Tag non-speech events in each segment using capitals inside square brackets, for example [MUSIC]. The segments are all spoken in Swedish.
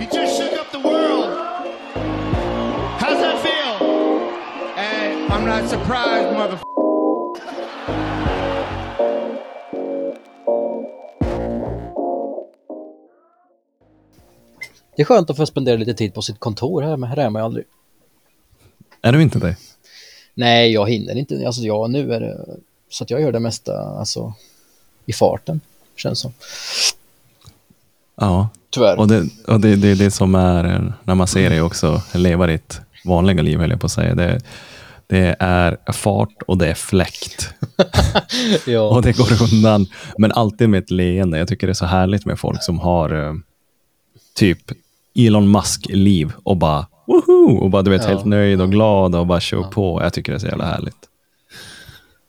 You just shook up the world. How's that feel? And I'm not surprised, mother. Det är skönt att få spendera lite tid på sitt kontor här, men här är man ju aldrig. Är du inte det? Nej, jag hinner inte. Alltså, ja, nu är det så att jag gör det mesta alltså, i farten, känns som. Ja, Tyvärr. och det, och det, det är det som är när man ser dig också leva ditt vanliga liv, höll jag på att säga. Det, det är fart och det är fläkt. [LAUGHS] ja. Och det går undan, men alltid med ett leende. Jag tycker det är så härligt med folk som har eh, typ Elon Musk-liv och bara woho! Och bara du vet Ja. helt nöjd och glad och bara kör på. Jag tycker det är så jävla härligt.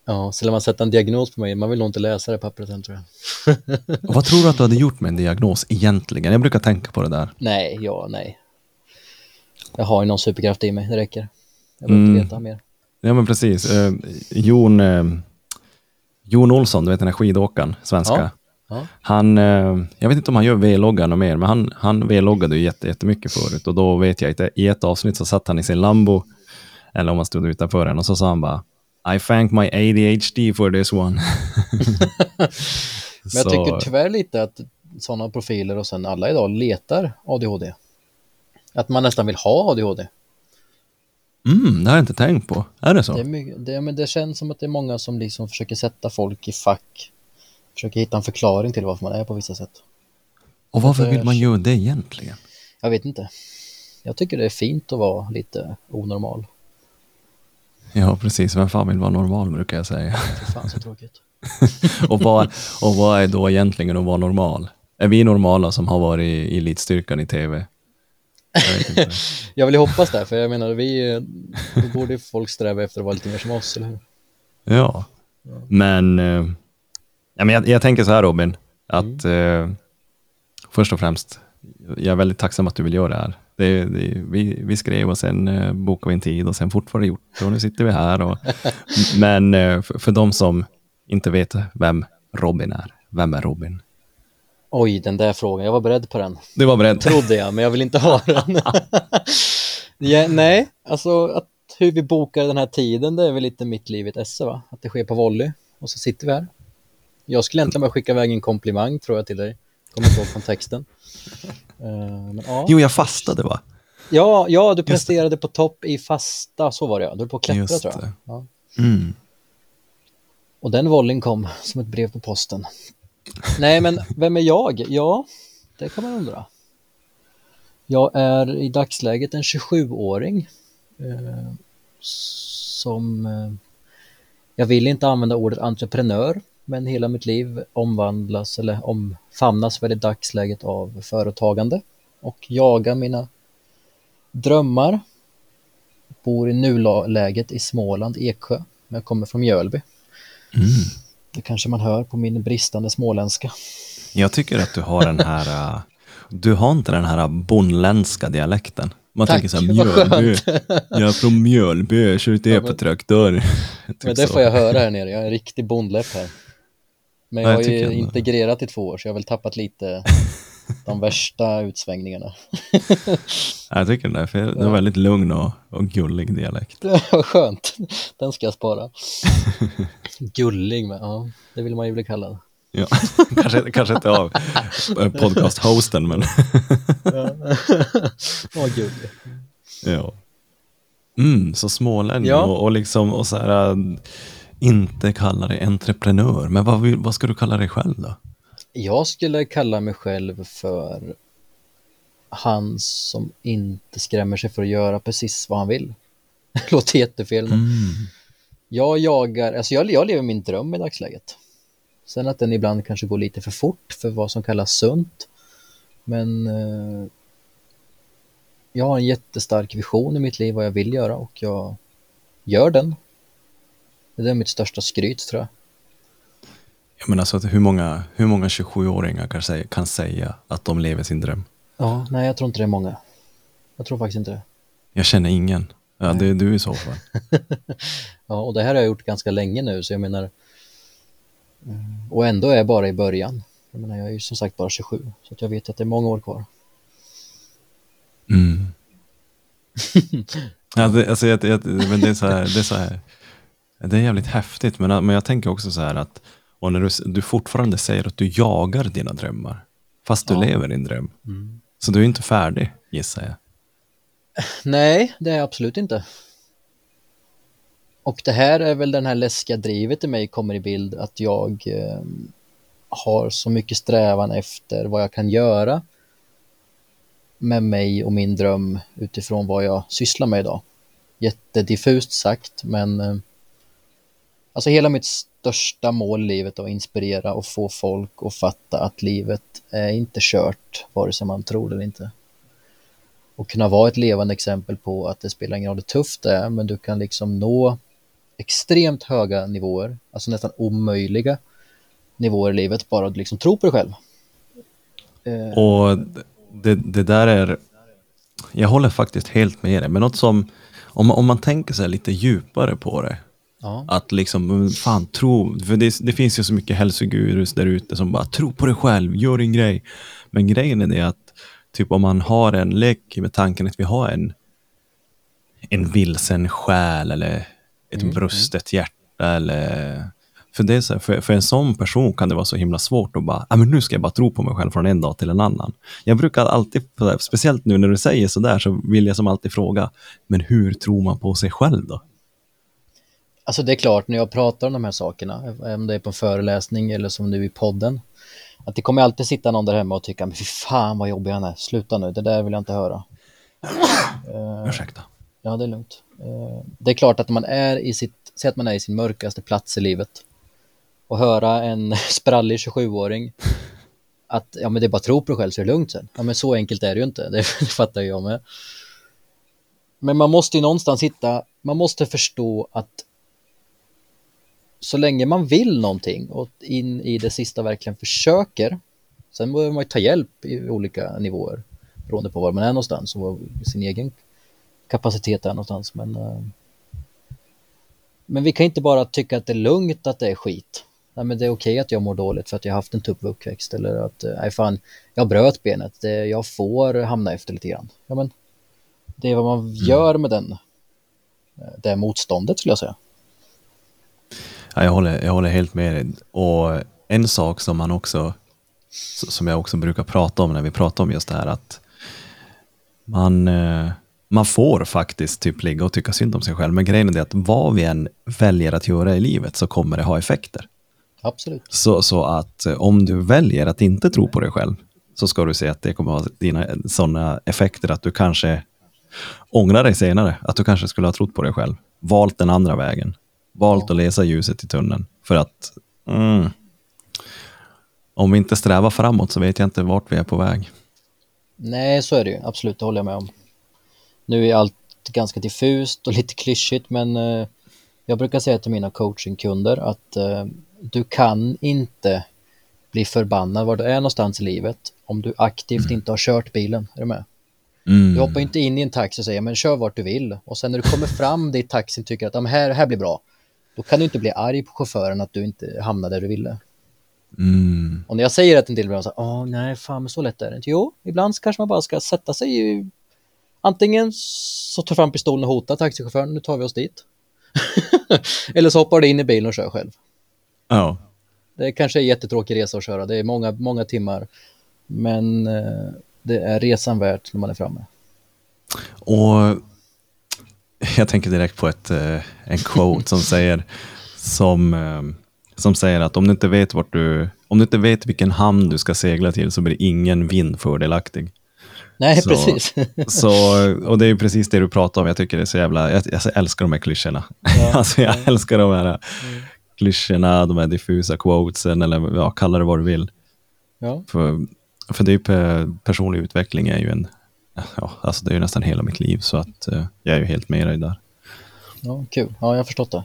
Ja, så lär man sätta en diagnos på mig, man vill nog inte läsa det pappret än tror jag. Och [LAUGHS] vad tror du att du hade gjort med en diagnos egentligen? Jag brukar tänka på det där. nej, ja, nej. Jag har ju någon superkraft i mig, det räcker. Jag behöver Mm. inte veta mer. Ja, men precis. Eh, Jon, eh, Jon Olsson, du vet den här skidåkaren, svenska. Ja. Ja. Han, eh, jag vet inte om han gör V-loggar något mer, men han, han V-loggade ju jätte, jättemycket förut. Och då vet jag att i ett avsnitt så satt han i sin Lambo, eller om han stod utanför den, och så sa han bara I thank my ADHD for this one. [LAUGHS] Men jag tycker tyvärr lite att sådana profiler och sen alla idag letar ADHD. Att man nästan vill ha ADHD. Mm, det har jag inte tänkt på. Är det så? Det, är mycket, det, men det känns som att det är många som liksom försöker sätta folk i fack. Försöker hitta en förklaring till varför man är på vissa sätt. och varför vill man göra det egentligen? Jag vet inte. Jag tycker det är fint att vara lite onormal. Ja, precis. Vem fan vill vara normal, brukar jag säga. Fy fan så tråkigt. [LAUGHS] och, vad, och vad är då egentligen att vara normal? Är vi normala som har varit i elitstyrkan i tv? Jag. [LAUGHS] Jag vill ju hoppas det, för jag menar, vi, då borde folk sträva efter att vara lite mer som oss, eller hur? Ja, men, eh, ja, men jag, jag tänker så här Robin, att eh, först och främst, jag är väldigt tacksam att du vill göra det här. Det, det, vi, vi skrev och sen eh, bokade vi en tid och sen fort var det gjort och nu sitter vi här. Och, [LAUGHS] men eh, för, för de som inte vet vem Robin är, vem är Robin? Oj, den där frågan, jag var beredd på den. Du var beredd? Trodde jag, men jag vill inte ha den. [LAUGHS] ja, nej, alltså att hur vi bokar den här tiden, det är väl lite mitt liv i ett esse, va? Att det sker på volley och så sitter vi här. Jag skulle egentligen bara skicka iväg en komplimang, tror jag, till dig. Kommer inte ihåg kontexten. Eh, men, ja. Jo, jag fastade va? Ja, ja, du presterade på topp i fasta, så var det ja. Du höll på att klättra, Just tror jag. Ja. Mm. Och den volleyn kom som ett brev på posten. Nej, men vem är jag? Ja, det kan man undra. Jag är i dagsläget en 27-åring eh, som... Eh, jag vill inte använda ordet entreprenör, men hela mitt liv omvandlas eller omfamnas väl i dagsläget av företagande och jagar mina drömmar. Bor i nuläget i Småland, Eksjö, men jag kommer från Mjölby. Mm. Det kanske man hör på min bristande småländska. Jag tycker att du har den här, äh, du har inte den här bondländska dialekten. Man Tack, tänker så här, Mjölby, jag är från Mjölby, jag kör ut Ja, men- [LAUGHS] Typ det så. får jag höra här nere, jag är en riktig bondläpp här. Men jag Ja, jag har ju integrerat i två år så jag har väl tappat lite [LAUGHS] de värsta utsvängningarna. [LAUGHS] Jag tycker det, för det är en väldigt lugn och, och gullig dialekt. [LAUGHS] Var skönt, den ska jag spara. Gullig, men ja, det vill man ju bli kallad. Ja. kanske, kanske inte av eh, podcast-hosten, men Ja, gullig. ja. Mm, så smålänning Ja. och, och liksom och så här, äh, inte kalla dig entreprenör. Men vad, vill, vad ska du kalla dig själv då? Jag skulle kalla mig själv för han som inte skrämmer sig för att göra precis vad han vill. Det [LAUGHS] låter jättefel, men Mm. jag jagar, alltså jag, jag lever min dröm i dagsläget. Sen att den ibland kanske går lite för fort för vad som kallas sunt. Men eh, jag har en jättestark vision i mitt liv vad jag vill göra och jag gör den. Det är mitt största skryt tror jag. Jag menar så att hur många, hur många 27-åringar kan säga, kan säga att de lever sin dröm? Ja, nej jag tror inte det är många. Jag tror faktiskt inte det. Jag känner ingen. Ja, det är du i så fall. [LAUGHS] Ja, och det här har jag gjort ganska länge nu, så jag menar... Och ändå är jag bara i början. Jag menar, jag är ju som sagt bara 27, så jag vet att det är många år kvar. Mm. [LAUGHS] ja, det, alltså, jag, jag, men det är så här, det är så här, det är jävligt häftigt, men, men jag tänker också så här att, och när du, du fortfarande säger att du jagar dina drömmar, fast du Ja. lever din dröm. Så du är inte färdig, gissar jag. [LAUGHS] Nej, det är jag absolut inte. Och det här är väl den här läskiga drivet i mig kommer i bild, att jag eh, har så mycket strävan efter vad jag kan göra med mig och min dröm utifrån vad jag sysslar med idag. Jättediffust sagt, men eh, alltså hela mitt största mål i livet att inspirera och få folk att fatta att livet är inte kört, vare sig man tror det eller inte och kunna vara ett levande exempel på att det spelar ingen roll hur tufft det är, men du kan liksom nå extremt höga nivåer, alltså nästan omöjliga nivåer i livet, bara att liksom tro på dig själv. Eh, och det, det där är, jag håller faktiskt helt med dig, men något som, om, om man tänker sig lite djupare på det, ja, Att liksom, fan tro, för det, det finns ju så mycket hälsogurus där ute som bara tro på dig själv, gör din grej. Men grejen är det att typ om man har en lek med tanken att vi har en, en vilsen själ eller ett brustet hjärta eller för, det så, här, för, för en sån person kan det vara så himla svårt att bara, ah, men nu ska jag bara tro på mig själv från en dag till en annan. Jag brukar alltid, speciellt nu när du säger sådär, så vill jag som alltid fråga, men hur tror man på sig själv då? Alltså det är klart, när jag pratar om de här sakerna, om det är på en föreläsning eller som nu i podden, att det kommer alltid sitta någon där hemma och tycka, men fy fan vad jobbig han är, sluta nu, det där vill jag inte höra. Ursäkta. Ja, det är lugnt. Eh, Det är klart att man är i sitt, säg att man är i sin mörkaste plats i livet och höra en [LAUGHS] sprallig 27-åring att ja, men det är bara att tro på dig själv så är det lugnt sen. Ja, men så enkelt är det ju inte, det, [LAUGHS] det fattar jag med. Men man måste ju någonstans hitta, man måste förstå att så länge man vill någonting och in i det sista verkligen försöker, sen behöver man ju ta hjälp i olika nivåer beroende på var man är någonstans och sin egen kapacitet är någonstans. Men, eh, men vi kan inte bara tycka att det är lugnt att det är skit. Nej, men det är okej att jag mår dåligt för att jag har haft en tuff uppväxt eller att eh, nej fan, jag bröt benet, det, jag får hamna efter lite grann. Ja, men det är vad man gör med den, eh, det motståndet skulle jag säga. Ja, jag, håller, jag håller helt med dig. Och en sak som man också, som jag också brukar prata om när vi pratar om just det här, att man, eh, man får faktiskt typ ligga och tycka synd om sig själv. Men grejen är att vad vi än väljer att göra i livet så kommer det ha effekter. Absolut. Så, så att eh, om du väljer att inte tro på dig själv så ska du se att det kommer ha dina sådana effekter att du kanske ångrar dig senare. Att du kanske skulle ha trott på dig själv. Valt den andra vägen. Valt att läsa ljuset i tunneln. För att mm, om vi inte strävar framåt så vet jag inte vart vi är på väg. Nej, så är det ju. Absolut, det håller jag med om. Nu är allt ganska diffust och [LAUGHS] lite klyschigt, men eh, jag brukar säga till mina coachingkunder att eh, du kan inte bli förbannad var du är någonstans i livet om du aktivt inte har kört bilen. Är du med? Mm. Du hoppar inte in i en taxi och säger men kör vart du vill och sen när du kommer fram dit taxin tycker att här, här blir bra. Då kan du inte bli arg på chauffören att du inte hamnade där du ville. Mm. Och när jag säger att en del blir så här, nej, fan men så lätt är det inte. Jo, ibland kanske man bara ska sätta sig i... Antingen så tar fram pistolen och hotar taxichauffören, nu tar vi oss dit. [LAUGHS] Eller så hoppar du in i bilen och kör själv. Ja. Det kanske är en jättetråkig resa att köra, det är många, många timmar. Men eh, det är resan värt när man är framme. Och [LAUGHS] jag tänker direkt på ett, eh, en quote som säger som, eh, som säger att om du inte vet vart du om du inte vet vilken hamn du ska segla till så blir ingen vind fördelaktig. Nej, Så- precis. [LAUGHS] Så, och det är ju precis det du pratar om. Jag tycker det är så jävla, jag, jag älskar de här klyschorna. Ja, [LAUGHS] alltså jag älskar de här klyschorna, de här diffusa quotesen eller ja, kalla det vad du vill. ja, För, för det är personlig utveckling är ju en, [LAUGHS] ja, alltså det är ju nästan hela mitt liv så att eh, jag är ju helt med dig där. ja, kul. Ja, jag har förstått det.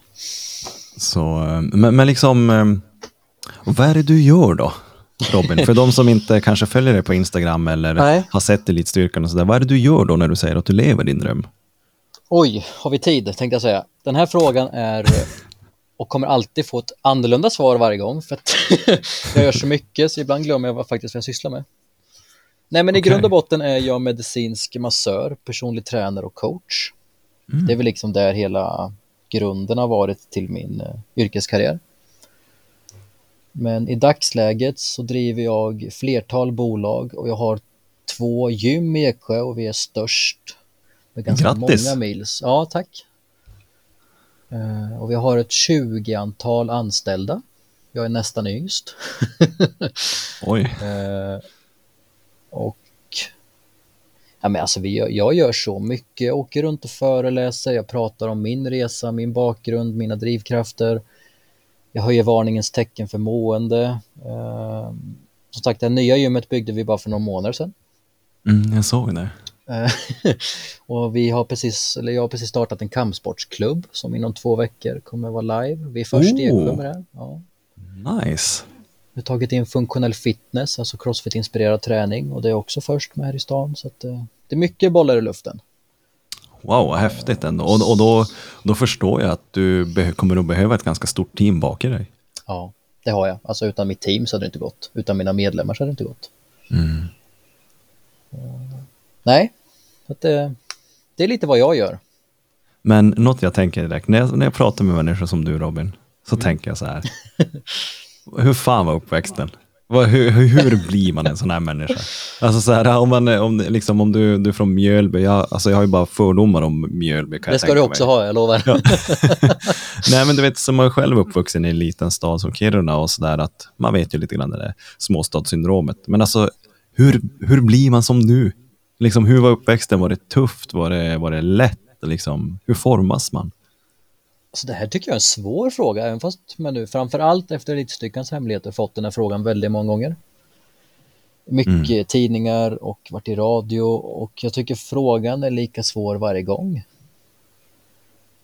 Så, eh, men, men liksom, eh, vad är det du gör då? Robin, för de som inte kanske följer dig på Instagram eller Nej. har sett Elitstyrkan och sådär, vad är det du gör då när du säger att du lever din dröm? Oj, har vi tid tänkte jag säga. Den här frågan är och kommer alltid få ett annorlunda svar varje gång för att [LAUGHS] jag gör så mycket så ibland glömmer jag vad faktiskt vad jag sysslar med. Nej, men i grund och botten är jag medicinsk massör, personlig tränare och coach. Det är väl liksom där hela grunden har varit till min eh, yrkeskarriär. Men i dagsläget så driver jag flertal bolag och jag har två gym i Eksjö och vi är störst med ganska Grattis! många mils. Ja, tack. Eh, Och vi har ett 20-antal anställda. Jag är nästan yngst. [LAUGHS] Oj. Eh, och ja, men alltså vi jag gör så mycket. Jag åker runt och föreläser. Jag pratar om min resa, min bakgrund, mina drivkrafter. Jag höjer varningens tecken för mående. Eh, som sagt, det nya gymmet byggde vi bara för några månader sedan. Mm, jag såg det. [LAUGHS] Och vi har precis, eller jag har precis startat en kampsportsklubb som inom två veckor kommer vara live. Vi är först i Oh. Eksjö med det. Ja. Nice. Vi har tagit in funktionell fitness, alltså crossfit-inspirerad träning och det är också först med här i stan. Så att, eh, det är mycket bollar i luften. Wow, vad häftigt ändå. Och, och då, då förstår jag att du kommer att behöva ett ganska stort team bak i dig. Ja, det har jag. Alltså utan mitt team så hade det inte gått. Utan mina medlemmar så hade det inte gått. Mm. Nej, så att det, det är lite vad jag gör. Men något jag tänker direkt, när jag, när jag pratar med människor som du Robin, så Mm. tänker jag så här. [LAUGHS] hur fan var uppväxten? Hur, hur, blir man en sån här människa? Alltså så här, om, man, om, liksom, om du, du är från Mjölby, jag, alltså jag har ju bara fördomar om Mjölby. Det ska du också mig. ha, jag lovar. [LAUGHS] Nej men du vet, som man är själv uppvuxen i en liten stad som Kiruna och sådär, att man vet ju lite grann det där småstadssyndromet. Men alltså, hur, hur blir man som du? Liksom, hur var uppväxten? Var det tufft? Var det, var det lätt? Liksom, hur formas man? Så det här tycker jag är en svår fråga, även fast man nu framförallt efter Elitstyckans hemligheter fått den här frågan väldigt många gånger. Mycket tidningar och varit i radio och jag tycker frågan är lika svår varje gång.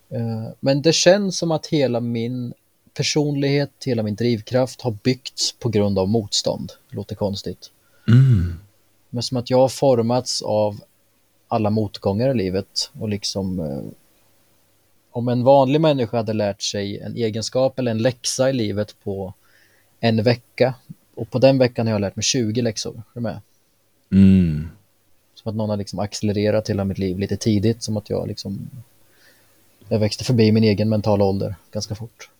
Eh, Men det känns som att hela min personlighet, hela min drivkraft har byggts på grund av motstånd. Det låter konstigt. Mm. Men som att jag har formats av alla motgångar i livet och liksom eh, om en vanlig människa hade lärt sig en egenskap eller en läxa i livet på en vecka och på den veckan har jag lärt mig 20 läxor. Är du med? Mm. Som att någon har liksom accelererat hela mitt liv lite tidigt, som att jag liksom jag växte förbi min egen mentala ålder ganska fort.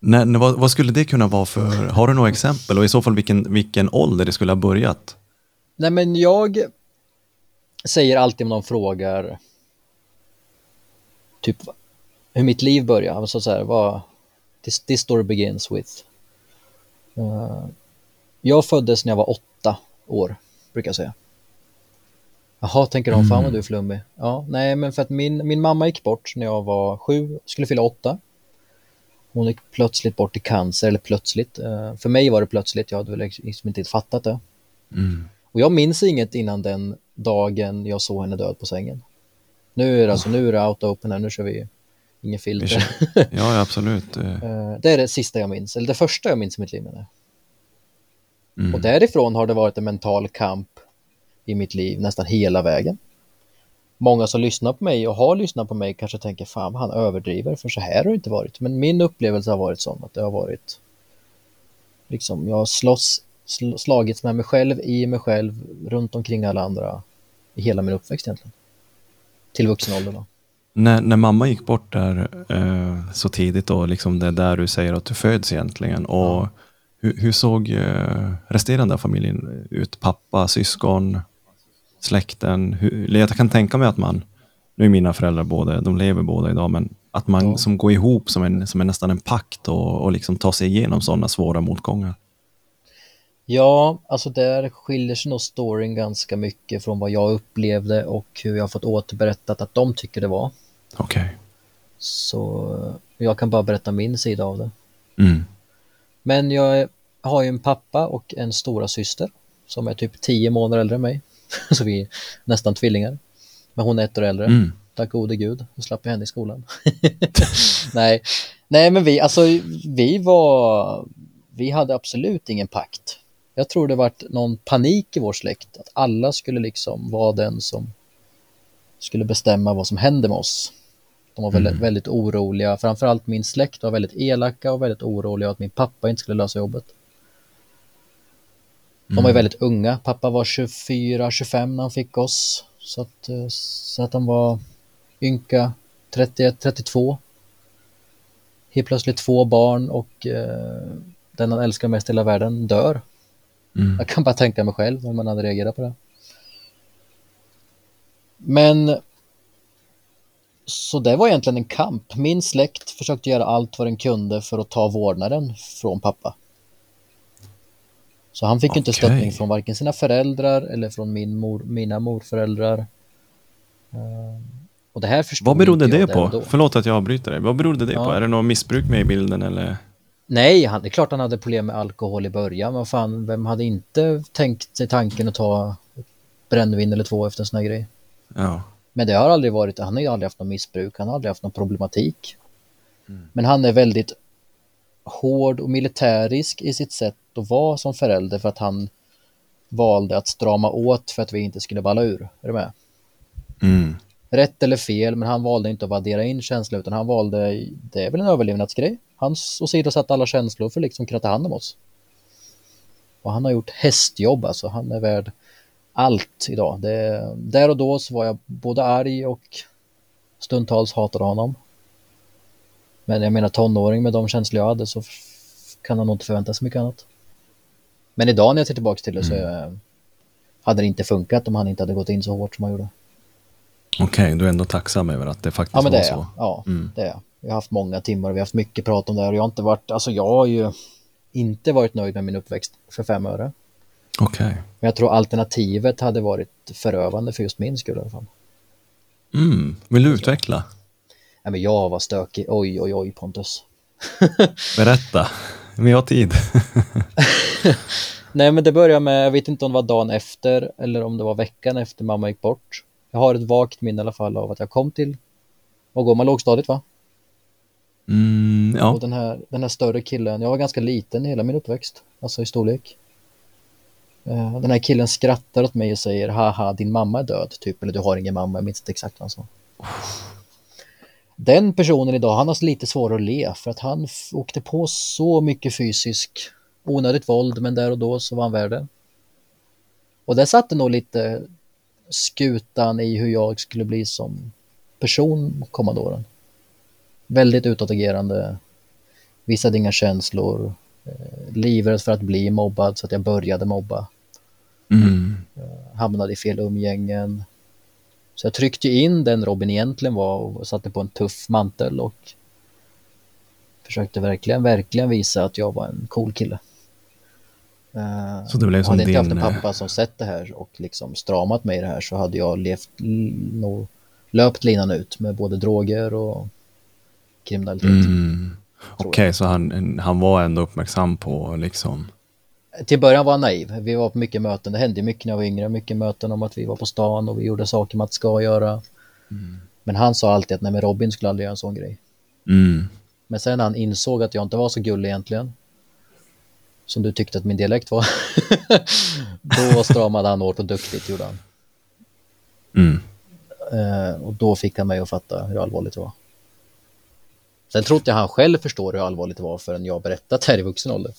Nej, nej, vad, vad skulle det kunna vara för, har du några exempel och i så fall vilken, vilken ålder det skulle ha börjat? Nej, men jag säger alltid om någon frågar typ hur mitt liv börjar. Alltså så här, vad this, this story begins with. Eh, jag föddes när jag var åtta år, brukar jag säga. Jaha, tänker de, fan vad du är flummig. Ja, nej, men för att min, min mamma gick bort när jag var sju, skulle fylla åtta. Hon gick plötsligt bort i cancer, eller plötsligt. Eh, för mig var det plötsligt, jag hade väl liksom inte fattat det. Mm. Och jag minns inget innan den dagen jag såg henne död på sängen. Nu är det, alltså, nu är det out open här, nu kör vi ingen filter. Ja, absolut. [LAUGHS] Eh, det är det sista jag minns, eller det första jag minns i mitt liv. Mm. Och därifrån har det varit en mental kamp i mitt liv nästan hela vägen. Många som lyssnar på mig och har lyssnat på mig kanske tänker fan han överdriver för så här har det inte varit. Men min upplevelse har varit sån att det har varit liksom jag har slåss, sl- slagits med mig själv, i mig själv, runt omkring alla andra i hela min uppväxt egentligen. Till vuxen ålder då. När, när mamma gick bort där eh, så tidigt då, liksom det är där du säger att du föds egentligen. Och hur, hur såg eh, resterande av familjen ut? Pappa, syskon, släkten? Hur, jag kan tänka mig att man, nu är mina föräldrar båda, de lever båda idag, men att man Ja. som går ihop som, en, som en, nästan en pakt och, och liksom tar sig igenom sådana svåra motgångar. Ja, alltså där skiljer sig nog storyn ganska mycket från vad jag upplevde och hur jag fått återberättat att de tycker det var. Okej. Så jag kan bara berätta min sida av det. Mm. Men jag har ju en pappa och en stora syster som är typ tio månader äldre än mig. [LAUGHS] Så vi är nästan tvillingar. Men hon är ett år äldre. Mm. Tack gode gud, då slapp jag henne i skolan. [LAUGHS] Nej. Nej, men vi, alltså vi var, vi hade absolut ingen pakt. Jag tror det varit någon panik i vår släkt, att alla skulle liksom vara den som skulle bestämma vad som händer med oss. De var väldigt, väldigt oroliga, framförallt min släkt var väldigt elaka och väldigt oroliga att min pappa inte skulle lösa jobbet. De var ju väldigt unga. Pappa var 24-25 när han fick oss. Så att, eh, så att han var ynka 31-32. Helt plötsligt två barn och eh, den han älskar mest i hela världen dör. Mm. Jag kan bara tänka mig själv om man hade reagerat på det. Men så det var egentligen en kamp. Min släkt försökte göra allt vad den kunde för att ta vårdnaden från pappa. Så han fick inte Okej. stöttning från varken sina föräldrar eller från min mor, mina morföräldrar. Ehm, Och det här förstod Vad berodde inte det på? då. Förlåt att jag avbryter dig. Vad berodde det Ja. på? Är det något missbruk med i bilden eller? Nej, han, det är klart han hade problem med alkohol i början. Men fan, vem hade inte tänkt sig tanken att ta brännvin eller två efter en sån här grej? Ja. Men det har aldrig varit, han har ju aldrig haft något missbruk, han har aldrig haft någon problematik. Men han är väldigt hård och militärisk i sitt sätt att vara som förälder för att han valde att strama åt för att vi inte skulle balla ur. Är du med? Mm. Rätt eller fel, men han valde inte att vaddera in känslor utan han valde, det är väl en överlevnadsgrej. Han åsidosatte alla känslor för att liksom kunna ta hand om oss. Och han har gjort hästjobb alltså, han är värd allt idag. Det, där och då så var jag både arg och stundtals hatade honom. Men jag menar tonåring med de känslor jag hade så kan han nog inte förvänta sig mycket annat. Men idag när jag ser tillbaka till det så eh, hade det inte funkat om han inte hade gått in så hårt som han gjorde. Okej, du är ändå tacksam över att det faktiskt Ja men var det är så. jag. Ja, Mm. det är jag. Vi har haft många timmar och vi har haft mycket prat om det här och jag har inte varit, alltså jag har ju inte varit nöjd med min uppväxt för fem öre. Okej. Men jag tror alternativet hade varit förövande för just min skull i alla fall. Mm. Vill du utveckla? Nej, men jag var stökig, oj oj oj Pontus. [LAUGHS] Berätta. Vi har tid. [LAUGHS] Nej men det började med, jag vet inte om det var dagen efter eller om det var veckan efter mamma gick bort. Jag har ett vagt minne i alla fall av att jag kom till, vad går man lågstadiet va? Mm, ja. Och den här, den här större killen, jag var ganska liten i hela min uppväxt, alltså i storlek. Eh, den här killen skrattar åt mig och säger haha din mamma är död, typ, eller du har ingen mamma, jag minns inte exakt vad han sa. Den personen idag, han har lite svårare att le för att han åkte på så mycket fysisk, onödigt våld, men där och då så var han värd det. Och det satte nog lite skutan i hur jag skulle bli som person kommande åren. Väldigt utåtagerande, visade inga känslor, eh, livrädd för att bli mobbad så att jag började mobba, Mm. hamnade i fel umgängen. Så jag tryckte in den Robin egentligen var och satte på en tuff mantel och försökte verkligen, verkligen visa att jag var en cool kille. Eh, Så det blev som hade inte haft en eh, pappa som sett det här och liksom stramat mig i det här så hade jag levt, nog löpt linan ut med både droger och kriminalitet. Mm. Okej, så han, han var ändå uppmärksam på liksom... Till början var han naiv. Vi var på mycket möten. Det hände mycket när jag var yngre. Mycket möten om att vi var på stan och vi gjorde saker man ska göra. Men han sa alltid att nej men Robin skulle aldrig göra en sån grej. Mm. Men sen när han insåg att jag inte var så gullig egentligen. Som du tyckte att min dialekt var. [LAUGHS] då stramade han hårt och duktigt gjorde han. Mm. Eh, och då fick han mig att fatta hur allvarligt det var. Sen tror inte jag han själv förstår hur allvarligt det var förrän jag berättat här i vuxen ålder.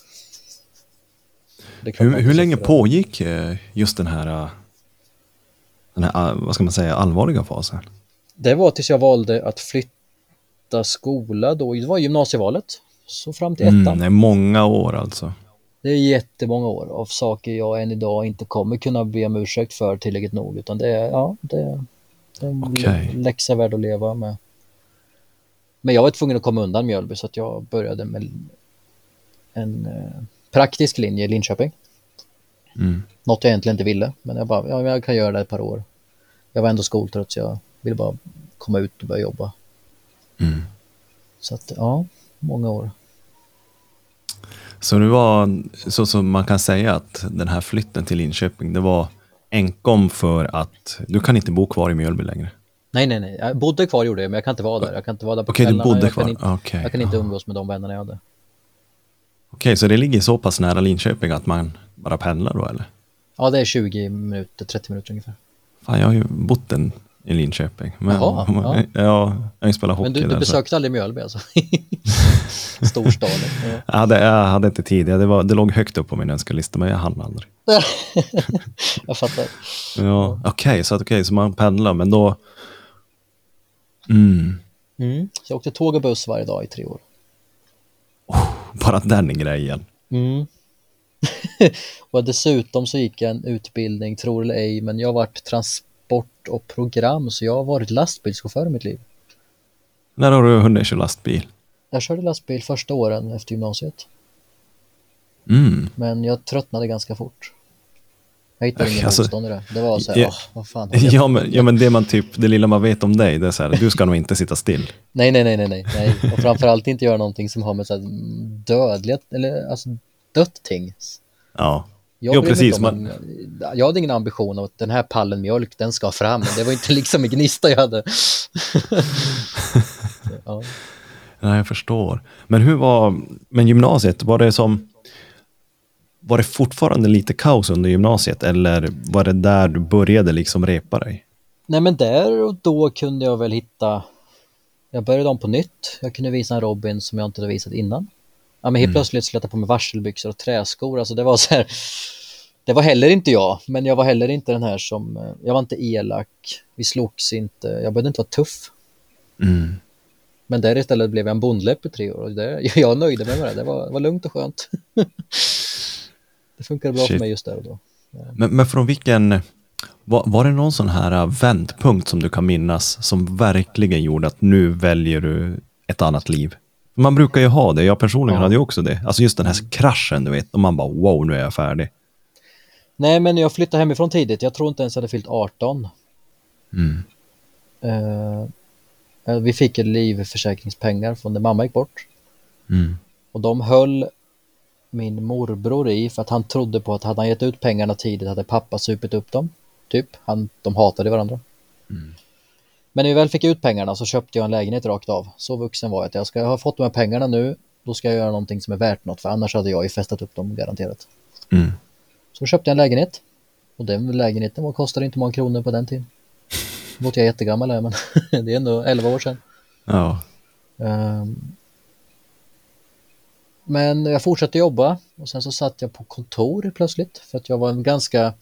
Hur, hur länge pågick eh, just den här, eh, den här, eh, vad ska man säga, allvarliga fasen? Det var tills jag valde att flytta skola då. Det var gymnasievalet. Så fram till ettan. Mm, det är många år alltså. Det är jättemånga år av saker jag än idag inte kommer kunna be om ursäkt för tillräckligt nog. Utan det är, ja, det, det är en Okej. läxa värd att leva med. Men jag var tvungen att komma undan Mjölby så att jag började med en eh, praktisk linje i Linköping. Mm. Något jag egentligen inte ville, men jag bara, ja, jag kan göra det ett par år. Jag var ändå skoltrött så jag ville bara komma ut och börja jobba. Mm. Så att, ja, många år. Så det var, så, så man kan säga att den här flytten till Linköping, det var enkom för att du kan inte bo kvar i Mjölby längre. Nej, nej, nej. Jag bodde kvar gjorde jag, men jag kan inte vara där. Jag kan inte vara där på Okej, du kvällarna. bodde jag kvar. Kan inte, Okej, jag kan inte umgås med de vännerna jag hade. Okej, så det ligger så pass nära Linköping att man bara pendlar då eller? Ja, det är 20 minuter, 30 minuter ungefär. Fan, jag har ju bott en i Linköping. Men, Jaha, [LAUGHS] ja. ja. jag har ju spelat hockey Men du, där. du så- besökte aldrig Mjölby alltså? [LAUGHS] Storstaden. Ja. Jag hade, jag hade inte tid, det, var, det låg högt upp på min önskelista men jag hann aldrig. [LAUGHS] Jag fattar. Ja, Okej, så, att, okej, så man pendlar men då... Mm, Mm. Så jag åkte tåg och buss varje dag i tre år. bara den grejen. Mm. [LAUGHS] och dessutom så gick jag en utbildning, tror eller ej, men jag har varit transport och program så jag har varit lastbilschaufför i mitt liv. När har du hunnit köra lastbil? Jag körde lastbil första åren efter gymnasiet, Mm. men jag tröttnade ganska fort. Jag hittade ingen Alltså, motstånd i det. Var så här, ja. åh, vad fan Ja på med?" men, ja men det man typ, det lilla man vet om dig, det är så här, du ska nog inte sitta still. Nej, nej, nej, nej, nej, nej. Och framförallt inte göra någonting som har med så här dödliga, eller alltså dött ting. Ja. Jag Jo, precis, om en- Jag hade ingen ambition att den här pallen mjölk, den ska fram. Det var inte liksom en gnista jag hade. ja. [LAUGHS] Nej, jag förstår. Men hur var, men gymnasiet, var det som, var det fortfarande lite kaos under gymnasiet eller var det där du började liksom repa dig? Nej, men där och då kunde jag väl hitta... Jag började om på nytt. Jag kunde visa en Robin som jag inte hade visat innan. Ja, men helt Mm. plötsligt skulle jag på mig varselbyxor och träskor. Alltså det var så här... Det var heller inte jag, men jag var heller inte den här som... eh, Jag var inte elak, vi slogs inte, jag behövde inte vara tuff. Mm. Men där istället blev jag en bondläpp i tre år och det, [LAUGHS] jag nöjde mig med det. Det var, det var lugnt och skönt. [LAUGHS] det funkade bra Shit. för mig just där och då. Men, men från vilken, var, var det någon sån här äh, vändpunkt som du kan minnas som verkligen gjorde att nu väljer du ett annat liv? Man brukar ju ha det, jag personligen Ja. hade ju också det. Alltså just den här kraschen, du vet, och man bara wow, nu är jag färdig. Nej, men jag flyttade hemifrån tidigt. Jag tror inte ens jag hade fyllt 18. Mm. Eh, vi fick livförsäkringspengar från när mamma gick bort. Mm. Och de höll min morbror i för att han trodde på att hade han gett ut pengarna tidigt hade pappa supit upp dem. Typ, han, de hatade varandra. Men när vi väl fick ut pengarna så köpte jag en lägenhet rakt av. Så vuxen var jag att jag ska ha fått de här pengarna nu, då ska jag göra någonting som är värt något för annars hade jag ju festat upp dem garanterat. Mm. Så köpte jag en lägenhet och den lägenheten var, kostade inte många kronor på den tiden. Nu låter jag jättegammal här men [LAUGHS] det är ändå 11 år sedan. Ja. Ehm, Men jag fortsatte jobba och sen så satt jag på kontor plötsligt för att jag var en ganska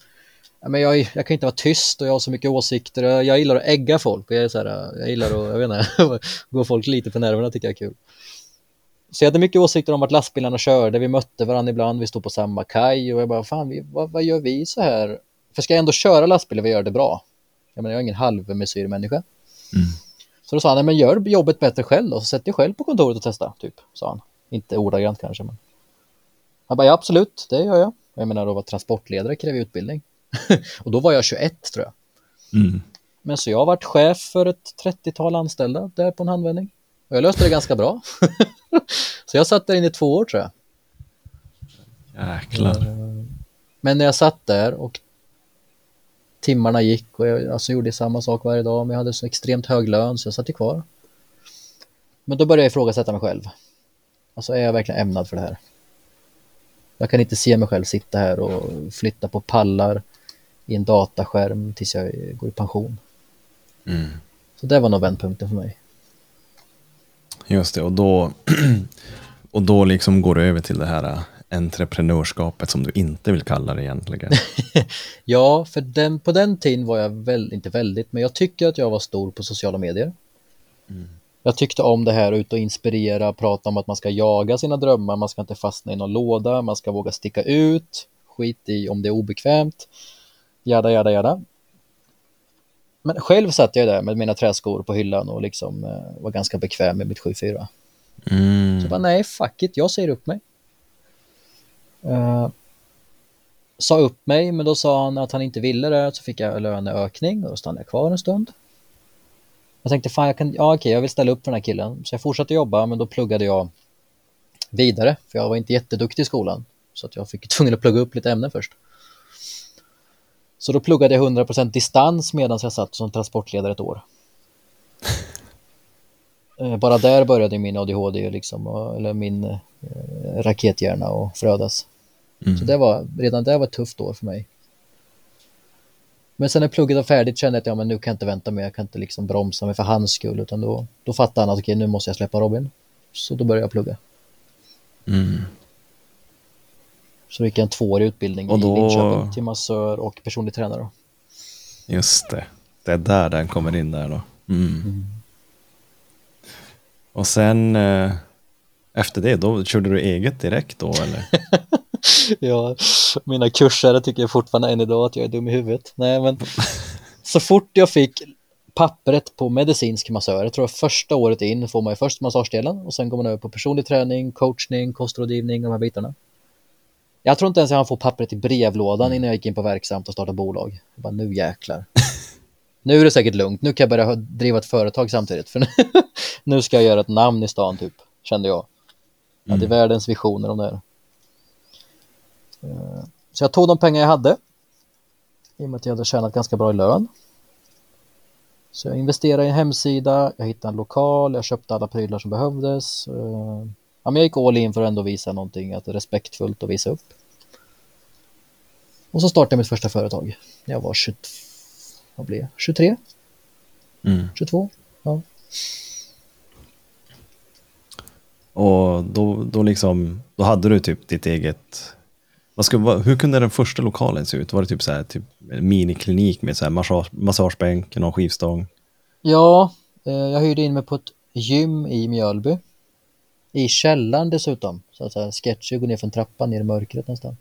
men jag, jag kan inte vara tyst och jag har så mycket åsikter. Jag gillar att ägga folk och jag är så här, jag gillar att, jag vet inte, [LAUGHS] gå folk lite på nerverna tycker jag är kul. Så jag hade mycket åsikter om vart lastbilarna körde, vi mötte varandra ibland, vi stod på samma kaj och jag bara, fan, vi, vad, vad gör vi så här? För ska jag ändå köra lastbil och vi gör det bra? Jag menar, jag är ingen halvmesyrmänniska. Mm. Så då sa han, "Nej, men gör jobbet bättre själv då, så sätt dig själv på kontoret och testa, typ, sa han. Inte ordagrant kanske, men. Han bara, ja absolut, det gör jag. Jag menar, att vara transportledare kräver utbildning. [LAUGHS] och då var jag 21 tror jag. Mm. Men så jag har varit chef för ett 30-tal anställda där på en handvändning. Och jag löste det ganska bra. [LAUGHS] så jag satt där inne i två år tror jag. Jäklar. Men när jag satt där och timmarna gick och jag alltså, gjorde samma sak varje dag, men jag hade så extremt hög lön så jag satt ju kvar. Men då började jag ifrågasätta mig själv. Alltså är jag verkligen ämnad för det här? Jag kan inte se mig själv sitta här och flytta på pallar i en dataskärm tills jag går i pension. Mm. Så det var nog vändpunkten för mig. Just det, och då, [CLEARS THROAT] och då liksom går du över till det här äh, entreprenörskapet som du inte vill kalla det egentligen. [LAUGHS] Ja, för den, på den tiden var jag väl, inte väldigt, men jag tycker att jag var stor på sociala medier. Jag tyckte om det här ut och inspirera, prata om att man ska jaga sina drömmar, man ska inte fastna i någon låda, man ska våga sticka ut, skit i om det är obekvämt, jada, jada, jada. Men själv satt jag där med mina träskor på hyllan och liksom eh, var ganska bekväm med mitt 7-4. Mm. Så bara, nej, fuck it, jag säger upp mig. Uh, sa upp mig, men då sa han att han inte ville det, så fick jag löneökning och då stannade jag kvar en stund. Jag tänkte, fan, jag kan, ja okej, jag vill ställa upp för den här killen. Så jag fortsatte jobba, men då pluggade jag vidare, för jag var inte jätteduktig i skolan. Så att jag fick [LAUGHS] tvungen att plugga upp lite ämnen först. Så då pluggade jag 100% distans medan jag satt som transportledare ett år. [LAUGHS] Eh, Bara där började min ADHD liksom, eller min eh, rakethjärna att frödas. Mm. Så det var, redan det var ett tufft år för mig. Men sen när plugget var färdigt kände jag att ja, men nu kan jag inte vänta mer, jag kan inte liksom bromsa mig för hans skull, utan då, då fattade han att okej, nu måste jag släppa Robin. Så då började jag plugga. Mm. Så gick jag en tvåårig utbildning Och i då- Linköping till massör och personlig tränare. Då. Just det. Det är där den kommer in där då. Mm. Och sen eh, efter det, då körde du eget direkt då eller? [LAUGHS] [LAUGHS] Ja, mina kursare tycker fortfarande än idag att jag är dum i huvudet. Nej, men så fort jag fick pappret på medicinsk massör, jag tror att första året in får man ju först massagedelen och sen går man över på personlig träning, coachning, kostrådgivning, de här bitarna. Jag tror inte ens jag får pappret i brevlådan innan jag gick in på Verksamt och startade bolag. Jag bara, nu jäklar. [LAUGHS] Nu är det säkert lugnt, nu kan jag börja driva ett företag samtidigt. För nu, [LAUGHS] nu ska jag göra ett namn i stan typ, kände jag. Jag hade världens visioner om det här. Eh, Så jag tog de pengar jag hade. I och med att jag hade tjänat ganska bra i lön. Så jag investerade i en hemsida, jag hittade en lokal, jag köpte alla prylar som behövdes. Eh, Ja, men jag gick all in för att ändå visa någonting, att det är respektfullt att visa upp. Och så startade jag mitt första företag. när Jag var 22, vad blev jag? 23? Mm. 22? Ja. Och då, då liksom, då hade du typ ditt eget... Vad ska, vad, hur kunde den första lokalen se ut? Var det typ så här, typ en miniklinik med så här massage, massagebänk, någon skivstång? Ja, eh, jag hyrde in mig på ett gym i Mjölby. I källaren dessutom. Så att säga, sketchy, gå ner från trappan ner i mörkret nästan.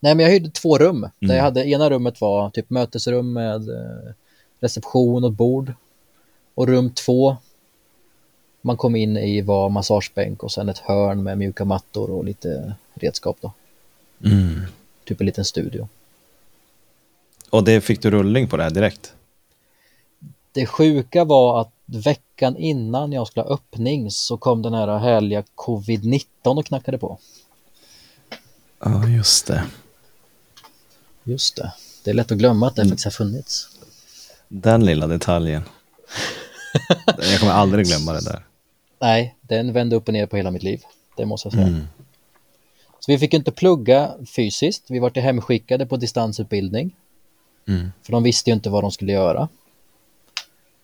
Nej, men jag hyrde två rum. Där jag hade, ena rummet var typ mötesrum med eh, reception och bord. Och rum två man kom in i var massagebänk och sen ett hörn med mjuka mattor och lite redskap då. Mm. Typ en liten studio. Och det fick du rullning på det här direkt? Det sjuka var att veckan innan jag skulle ha öppning så kom den här härliga covid-19 och knackade på. Ja, just det. Just det. Det är lätt att glömma att det faktiskt har funnits. Den lilla detaljen. [LAUGHS] Jag kommer aldrig glömma det där. Nej, den vände upp och ner på hela mitt liv. Det måste jag säga. Mm. Så vi fick inte plugga fysiskt. Vi var till hemskickade på distansutbildning. Mm. För de visste ju inte vad de skulle göra.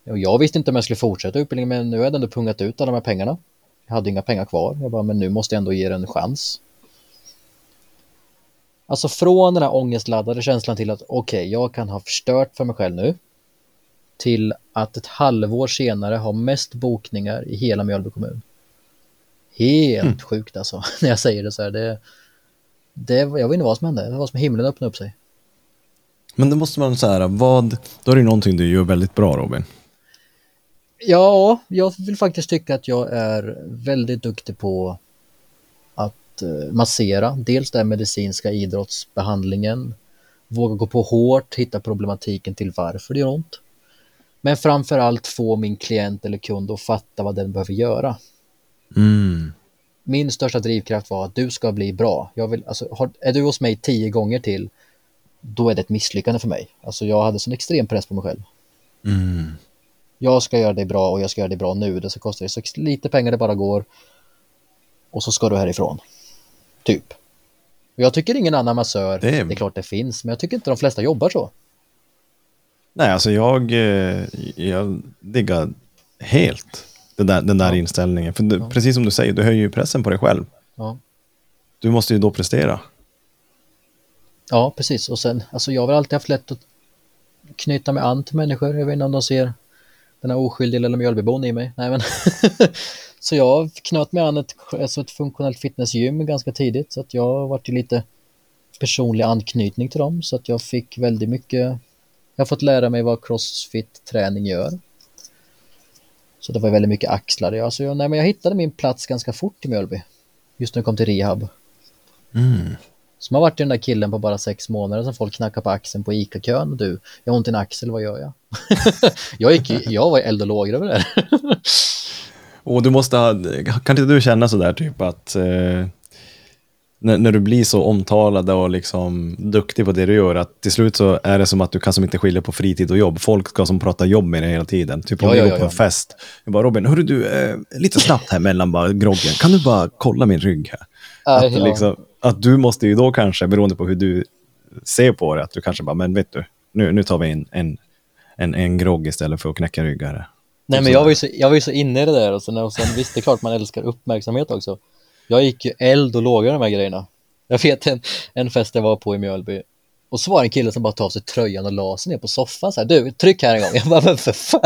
Och jag visste inte om jag skulle fortsätta utbildningen, men nu hade jag ändå pungat ut alla de här pengarna. Jag hade inga pengar kvar. Jag bara, men nu måste jag ändå ge det en chans. Alltså från den här ångestladdade känslan till att okej, jag kan ha förstört för mig själv nu. Till att ett halvår senare ha mest bokningar i hela Mjölby kommun. Helt sjukt alltså, [LAUGHS] när jag säger det så här. Det, det, jag vet inte vad som hände, det var som himlen öppnade upp sig. Men det måste man säga, vad, då är det någonting du gör väldigt bra Robin. Ja, jag vill faktiskt tycka att jag är väldigt duktig på att eh, massera. Dels den medicinska idrottsbehandlingen, våga gå på hårt, hitta problematiken till varför det gör ont. Men framför allt få min klient eller kund att fatta vad den behöver göra. Mm. Min största drivkraft var att du ska bli bra. Jag vill, alltså, har, är du hos mig tio gånger till, då är det ett misslyckande för mig. Alltså jag hade sån extrem press på mig själv. Mm. jag ska göra det bra och jag ska göra det bra nu. Det ska kosta dig så lite pengar det bara går. Och så ska du härifrån. Typ. Jag tycker ingen annan massör, Det det är- är... klart det finns, men jag tycker inte de flesta jobbar så. Nej, alltså jag, eh, jag diggar helt den där, den där inställningen. För du, precis som du säger, du höjer ju pressen på dig själv. Ja. Du måste ju då prestera. ja, precis. Och sen, alltså jag har väl alltid haft lätt att knyta mig an till människor. Jag vet inte om de ser den här oskyldiga lilla Mjölbybon i mig. Nej, men [LAUGHS] så jag knöt mig an ett, alltså ett funktionellt fitnessgym ganska tidigt. Så att jag har varit i lite personlig anknytning till dem. Så att jag fick väldigt mycket, jag har fått lära mig vad crossfit-träning gör. Så det var väldigt mycket axlar. Alltså jag, nej, men jag hittade min plats ganska fort i Mjölby. Just när jag kom till rehab. Som har varit den där killen på bara sex månader som folk knackar på axeln på ICA-kön. Du, jag har ont i en axel, vad gör jag? [LAUGHS] jag, gick, jag var eld och lågor över det. Och du måste ha, kan inte du känna sådär typ att eh, när, när du blir så omtalad och liksom duktig på det du gör, att till slut så är det som att du kan som inte skilja på fritid och jobb. Folk ska som prata jobb med dig hela tiden. Typ om Ja, vi ja, går ja, på en fest. Jag bara Robin, hörru du, eh, lite snabbt här mellan bara groggen. Kan du bara kolla min rygg här? Nej, Att, ja. liksom, att du måste ju då kanske, beroende på hur du ser på det, att du kanske bara, men vet du, nu, nu tar vi in en, en, en grogg istället för att knäcka ryggar. Nej men jag var, ju så, jag var ju så inne i det där och sen, och sen visst det är klart man älskar uppmärksamhet också. Jag gick ju eld och låga de här grejerna. Jag vet en, en fest jag var på i Mjölby och så var det en kille som bara tog av sig tröjan och la sig ner på soffan så här, du tryck här en gång. Jag bara, men för fan.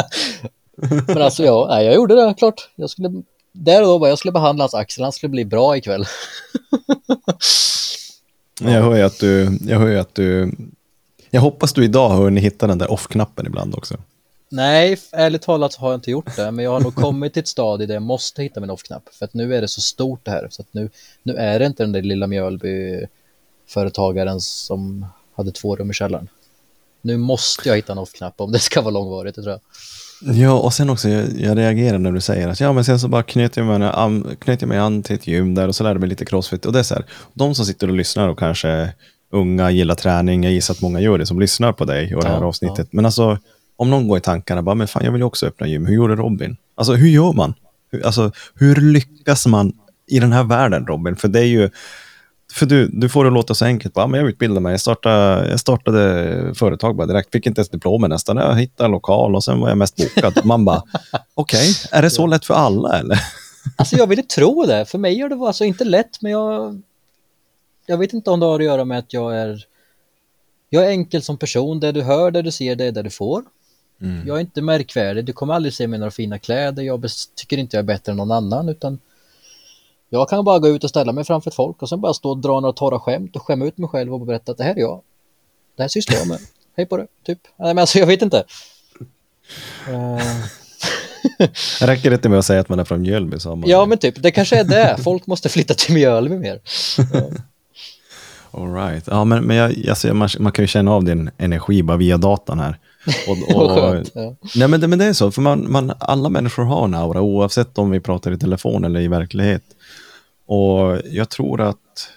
[LAUGHS] Men alltså ja, nej, jag gjorde det klart. Jag skulle, där och då bara, jag skulle behandla hans axel, han skulle bli bra ikväll. [LAUGHS] Jag hör ju att du, jag hör ju att du, jag hoppas du idag har hunnit hitta den där off-knappen ibland också. Nej, ärligt talat har jag inte gjort det, men jag har nog [LAUGHS] kommit till ett stadie där jag måste hitta min off-knapp. För att nu är det så stort det här, så att nu, nu är det inte den där lilla Mjölby-företagaren som hade två rum i källaren. Nu måste jag hitta en off-knapp om det ska vara långvarigt, det tror jag. Ja, och sen också, jag, jag reagerar när du säger att ja, men sen så bara knöt jag, mig, an, knöt jag mig an till ett gym där och så lärde mig lite crossfit. Och det är så här, de som sitter och lyssnar och kanske unga, gillar träning, jag gissar att många gör det som lyssnar på dig och det här Ja, avsnittet. Men alltså, om någon går i tankarna, bara, men fan, jag vill ju också öppna gym, hur gjorde Robin? Alltså, hur gör man? Hur, alltså, hur lyckas man i den här världen, Robin? För det är ju, för du, du får det låta så enkelt. Bara, men jag utbildade mig, jag startade, jag startade företag bara direkt. Fick inte ens diplomen nästan. Jag hittade lokal och sen var jag mest bokad. Man bara, [LAUGHS] okej, är det så lätt för alla eller? Alltså jag ville tro det, för mig gör det var alltså inte lätt, men jag... Jag vet inte om det har att göra med att jag är... Jag är enkel som person, det du hör, det du ser, det är det du får. Jag är inte märkvärdig, du kommer aldrig se mig i några fina kläder, jag tycker inte jag är bättre än någon annan, utan jag kan bara gå ut och ställa mig framför folk och sen bara stå och dra några torra skämt och skämma ut mig själv och berätta att det här är jag. Det här sysslar jag med. [LAUGHS] Hej på det, typ. Nej men alltså jag vet inte. [LAUGHS] Räcker det inte med att säga att man är från Mjölby? Så man... ja men typ, det kanske är det. Folk måste flytta till Mjölby mer. [LAUGHS] All right. Ja, men, men jag, alltså, man, man kan ju känna av din energi bara via datan här. Och, [LAUGHS] och, skönt. Ja. nej, men det, men det är så, för man, man, alla människor har en aura, oavsett om vi pratar i telefon eller i verklighet. Och jag tror att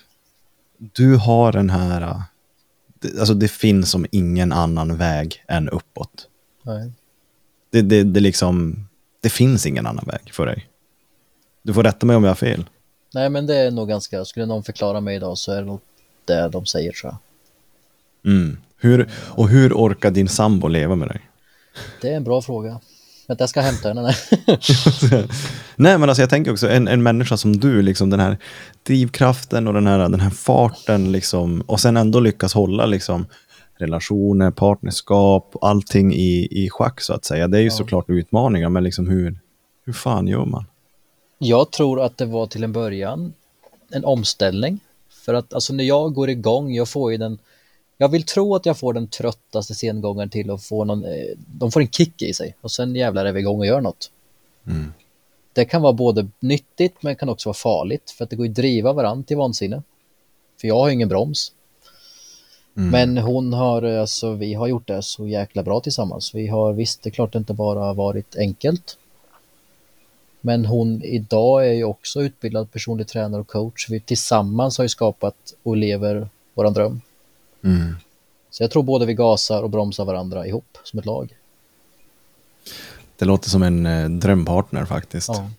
du har den här, alltså det finns som ingen annan väg än uppåt. Nej. Det, det, det, liksom, det finns ingen annan väg för dig. Du får rätta mig om jag har fel. Nej men det är nog ganska, skulle någon förklara mig idag så är det nog det de säger tror jag. Mm. Hur, och hur orkar din sambo leva med dig? Det är en bra fråga. Vänta jag ska hämta henne. Nej. [LAUGHS] Nej, men alltså jag tänker också en, en människa som du, liksom den här drivkraften och den här, den här farten, liksom, och sen ändå lyckas hålla liksom, relationer, partnerskap, allting i, i schack så att säga. Det är ju Ja. såklart utmaningar, men liksom hur, hur fan gör man? Jag tror att det var till en början en omställning. För att alltså när jag går igång, jag får ju den jag vill tro att jag får den tröttaste sengångaren till att få någon, eh, de får en kick i sig och sen jävlar är vi igång och gör något. Mm. Det kan vara både nyttigt men kan också vara farligt för att det går ju att driva varandra till vansinne. För jag har ingen broms. Mm. Men hon har, eh, alltså vi har gjort det så jäkla bra tillsammans. Vi har visst, det är klart det inte bara varit enkelt. Men hon idag är ju också utbildad personlig tränare och coach. Vi tillsammans har ju skapat och lever våran dröm. Mm. Så jag tror både vi gasar och bromsar varandra ihop som ett lag. Det låter som en eh, drömpartner faktiskt. Ja.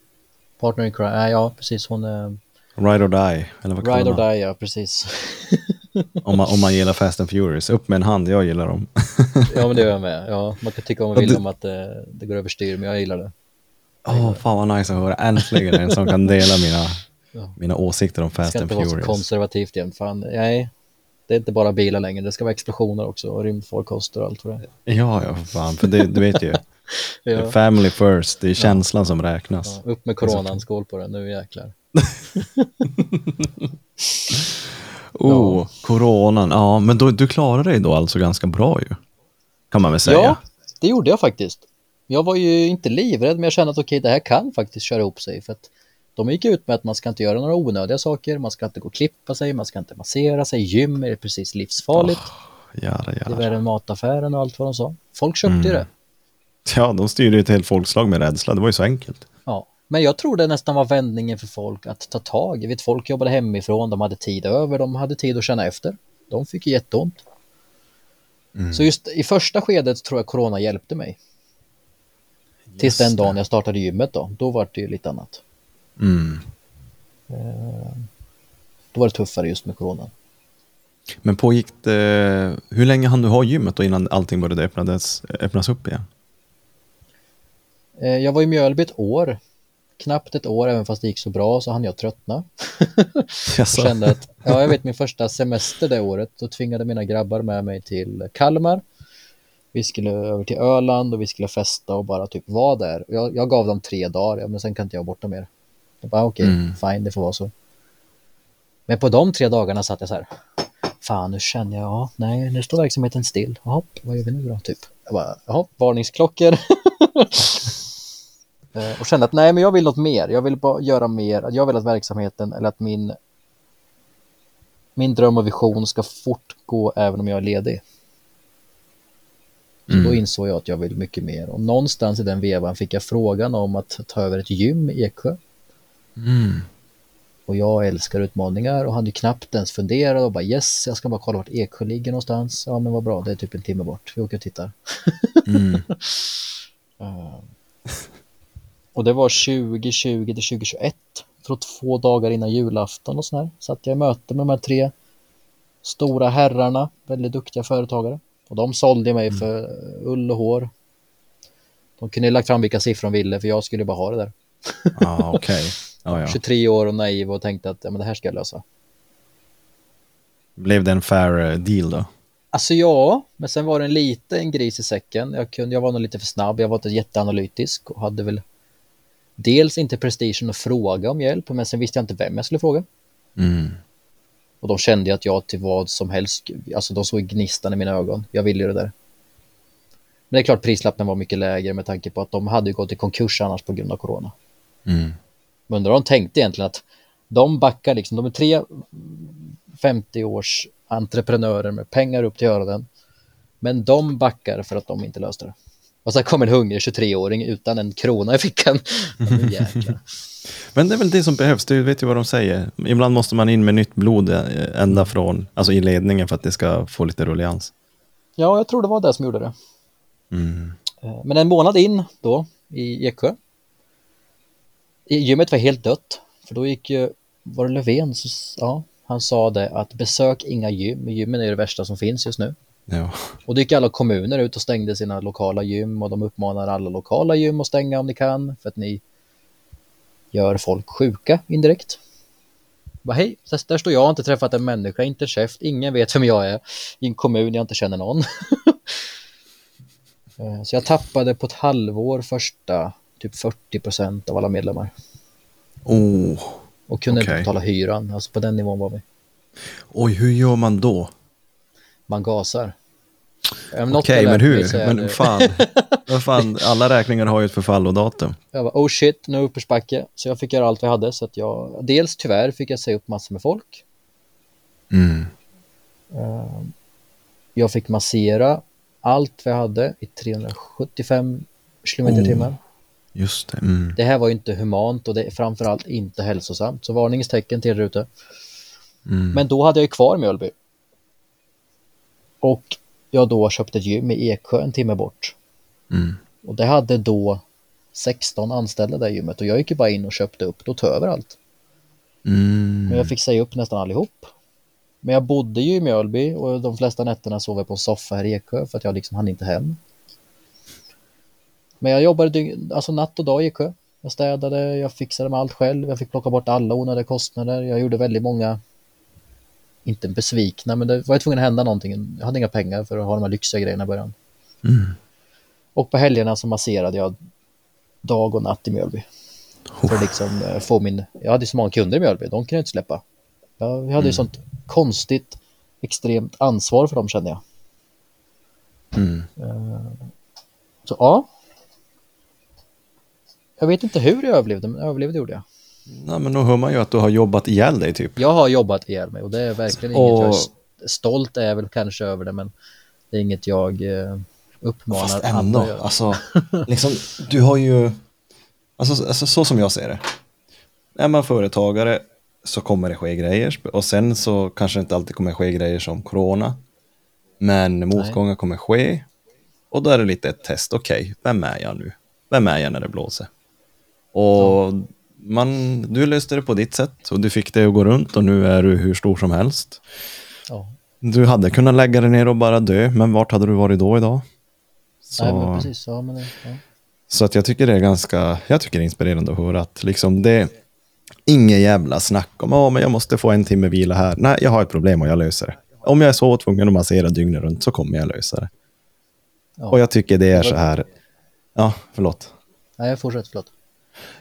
Partner in crime, nej, ja precis hon är Ride or die, eller vad ride or die, ja precis. [LAUGHS] Om man, om man gillar Fast and Furious. Upp med en hand, jag gillar dem. [LAUGHS] ja men det gör jag med. Ja, man kan tycka om man vill du- om att det, det går överstyr, men jag gillar det. Åh, fan vad nice att höra. Äntligen en som kan dela mina, Ja. mina åsikter om Det Fast ska and inte vara så Furious. konservativt jämt. Fan, nej, det är inte bara bilar längre. Det ska vara explosioner också och rymdfarkoster och allt vad det är. Ja, ja, fan. För det, du vet ju, [LAUGHS] Ja. family first, det är känslan som räknas. Ja, upp med coronan, skål på det, nu jäklar. [LAUGHS] Oh, coronan. Ja, men då, du klarar dig då alltså ganska bra ju. Kan man väl säga. Ja, det gjorde jag faktiskt. Jag var ju inte livrädd, men jag kände att okej, det här kan faktiskt köra ihop sig. För att de gick ut med att man ska inte göra några onödiga saker, man ska inte gå och klippa sig, man ska inte massera sig, gym är precis livsfarligt. Jada, Det är jada. värre än mataffären och allt vad de sa. Folk köpte Mm. ju det. Ja, de styrde ju ett helt folkslag med rädsla. Det var ju så enkelt. Ja, men jag tror det nästan var vändningen för folk att ta tag. Vet, folk jobbade hemifrån, de hade tid över, de hade tid att känna efter. De fick ju jätteont. Mm. Så just i första skedet tror jag corona hjälpte mig. Tills Just den dagen det. jag startade gymmet då, då var det ju lite annat. Mm. Då var det tuffare just med corona. Men pågick det, hur länge hann du ha gymmet då innan allting började öppnades, öppnas upp igen? Eh, Jag var i Mjölby ett år, knappt ett år, även fast det gick så bra så hann jag tröttna. [LAUGHS] Och kände att, ja jag vet min första semester det året, då tvingade mina grabbar med mig till Kalmar. Vi skulle över till Öland och vi skulle festa och bara typ vara där. Jag, jag gav dem tre dagar, ja, men sen kan inte jag borta mer. Jag bara okej, Mm. fine, det får vara så. Men på de tre dagarna satt jag så här, fan nu känner jag, ja, nej, nu står verksamheten still. Jaha, vad gör vi nu då, typ? Jag bara, jaha, varningsklockor. [LAUGHS] Eh, och kände att nej, men jag vill något mer. Jag vill bara göra mer. Jag vill att verksamheten eller att min min dröm och vision ska fortgå även om jag är ledig. Så Mm. då insåg jag att jag vill mycket mer. Och någonstans i den vevan fick jag frågan om att ta över ett gym i Eksjö. Mm. Och jag älskar utmaningar och hade knappt ens funderat och bara yes, jag ska bara kolla vart Eksjö ligger någonstans. Ja men vad bra, det är typ en timme bort. Vi åker och tittar. Mm. [LAUGHS] Eh, och det var 2020 till 2021. Jag tror två dagar innan julafton och sådär. Satt jag i möte med de här tre stora herrarna, väldigt duktiga företagare. Och de sålde mig för eh, ull och hår. De kunde lagt fram vilka siffror de ville för jag skulle bara ha det där. Ja, okej. [LAUGHS] Ja, ja. 23 år och naiv och tänkte att ja, men det här ska jag lösa. Blev det en fair eh, deal då? Alltså ja, men sen var det en liten gris i säcken. Jag, kunde, jag var nog lite för snabb, jag var inte jätteanalytisk och hade väl dels inte prestigen att fråga om hjälp, men sen visste jag inte vem jag skulle fråga. Mm. Och de kände att jag till vad som helst, alltså de såg gnistan i mina ögon. Jag ville det där. Men det är klart prislappen var mycket lägre med tanke på att de hade gått i konkurs annars på grund av corona. Mm. Men undrar de tänkte egentligen att de backar liksom, de är tre 50-års entreprenörer med pengar upp till öronen. Men de backar för att de inte löste det. Och så kommer en hungrig 23-åring utan en krona i fickan. [LAUGHS] Men det är väl det som behövs, du vet ju vad de säger. Ibland måste man in med nytt blod eh, ända från, alltså i ledningen för att det ska få lite rullians. Ja, jag tror det var det som gjorde det. Mm. Eh, Men en månad in då i Eksjö. Gymmet var helt dött. För då gick ju, var det Löfven, så, ja, han sa det att besök inga gym. Gymmen är det värsta som finns just nu. Ja. Och då gick alla kommuner ut och stängde sina lokala gym och de uppmanar alla lokala gym att stänga om ni kan för att ni gör folk sjuka indirekt. Bara hej, där står jag, inte träffat en människa, inte käft, ingen vet vem jag är i en kommun jag inte känner någon. [LAUGHS] Eh, så jag tappade på ett halvår första typ 40 procent av alla medlemmar Oh. och kunde Okej. inte betala hyran. Alltså på den nivån var vi. Oj, hur gör man då? Man gasar. Okej, jag men hur? Men fan, [LAUGHS] fan, alla räkningar har ju ett förfallodatum. Jag bara, oh shit, nu uppförsbacke. Så jag fick göra allt jag hade. Så att jag, dels tyvärr fick jag säga upp massor med folk. Mm. Eh, Jag fick massera allt jag hade i 375 kilometer i Oh. timmen. Just det. Mm. Det här var ju inte humant och det är framförallt inte hälsosamt. Så varningstecken till er ute. Mm. Men då hade jag ju kvar Mjölby. Och jag då köpte ett gym i Eksjö en timme bort. Mm. Och det hade då 16 anställda där gymmet och jag gick ju bara in och köpte upp och tog över allt. Mm. Men jag fick säga upp nästan allihop. Men jag bodde ju i Mjölby och de flesta nätterna sov jag på en soffa här i Eksjö för att jag liksom hann inte hem. Men jag jobbade dygn, alltså natt och dag i Eksjö. Jag städade, jag fixade med allt själv, jag fick plocka bort alla onödiga kostnader. Jag gjorde väldigt många, inte besvikna, men det var tvungen att hända någonting. Jag hade inga pengar för att ha de här lyxiga grejerna i början. Mm. Och på helgerna så masserade jag dag och natt i Mjölby. För att liksom eh, få min, jag hade så många kunder i Mjölby, de kunde jag inte släppa. Jag, hade ju sånt konstigt, extremt ansvar för dem kände jag. Mm. Så ja. Jag vet inte hur jag överlevde, men överlevde gjorde jag. Ja, men då hör man ju att du har jobbat ihjäl dig typ. Jag har jobbat ihjäl mig och det är verkligen Och- inget jag är st- stolt är väl kanske över det, men det är inget jag eh, uppmanar Fast andra ändå, göra. alltså, [LAUGHS] liksom, du har ju, alltså, alltså så som jag ser det. Är man företagare så kommer det ske grejer och sen så kanske det inte alltid kommer ske grejer som corona. Men motgångar kommer ske och då är det lite ett test. Okej, vem är jag nu? Vem är jag när det blåser? Och man, du löste det på ditt sätt och du fick det att gå runt och nu är du hur stor som helst. Ja. Du hade kunnat lägga dig ner och bara dö, men vart hade du varit då idag? Så, Nej, men precis. Ja, men, det- ja. så att jag tycker det är ganska, jag tycker det är inspirerande att höra att liksom det, inget jävla snack om, att men jag måste få en timme vila här. Nej, jag har ett problem och jag löser det. Om jag är så tvungen att massera dygnet runt så kommer jag lösa det. Ja. Och jag tycker det är så här, ja, förlåt. Nej, jag fortsätter, förlåt.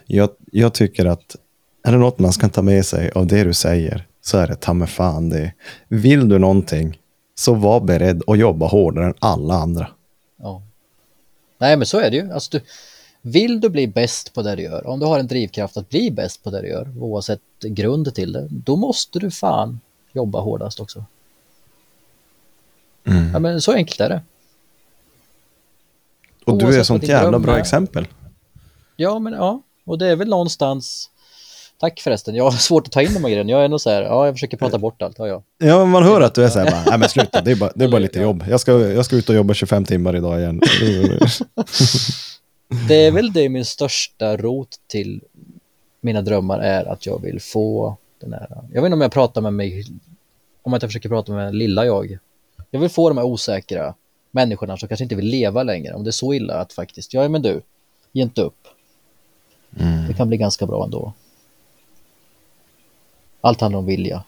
Jag, jag tycker att är det något man ska ta med sig av det du säger så är det ta mig fan det. Vill du någonting så var beredd att jobba hårdare än alla andra. Ja. Nej, men så är det ju. Alltså, du, vill du bli bäst på det du gör, om du har en drivkraft att bli bäst på det du gör, oavsett grund till det, då måste du fan jobba hårdast också. Ja, men så enkelt är det. Och du är Oavsett ett sånt jävla bra är. exempel. Ja, men ja, och det är väl någonstans Tack förresten, jag har [LAUGHS] svårt att ta in de här grejerna. Jag är nog så här, ja, jag försöker prata bort allt, jag. Ja, men man hör att du är så här, bara, nej men sluta, det är bara, det är bara lite jobb. Jag ska, jag ska ut och jobba 25 timmar idag igen. [LAUGHS] Det är väl det min största rot till mina drömmar är att jag vill få den här, jag vet inte om jag pratar med mig, om att jag försöker prata med lilla jag. Jag vill få de här osäkra människorna som kanske inte vill leva längre, om det är så illa att faktiskt, ja men du, ge inte upp. Det kan bli ganska bra ändå. Allt handlar om vilja.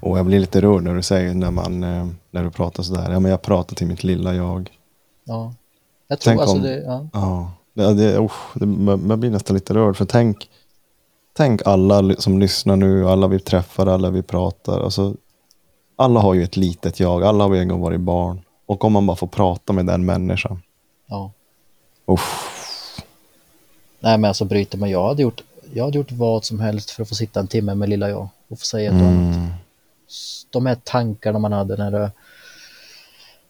Och jag blir lite rörd när du säger när, man, eh, när du pratar sådär. Ja, men jag pratar till mitt lilla jag. Ja. Jag tror Tänk alltså om- det, ja. Ja, det, det, usch, det, man blir nästan lite rörd. För tänk, tänk alla som lyssnar nu, alla vi träffar, alla vi pratar. Alltså, alla har ju ett litet jag, alla har ju en gång varit barn. Och om man bara får prata med den människan. ja. Usch, Nej men alltså bryter man, jag hade gjort, jag hade gjort vad som helst för att få sitta en timme med lilla jag och få säga mm, De här tankarna man hade, den här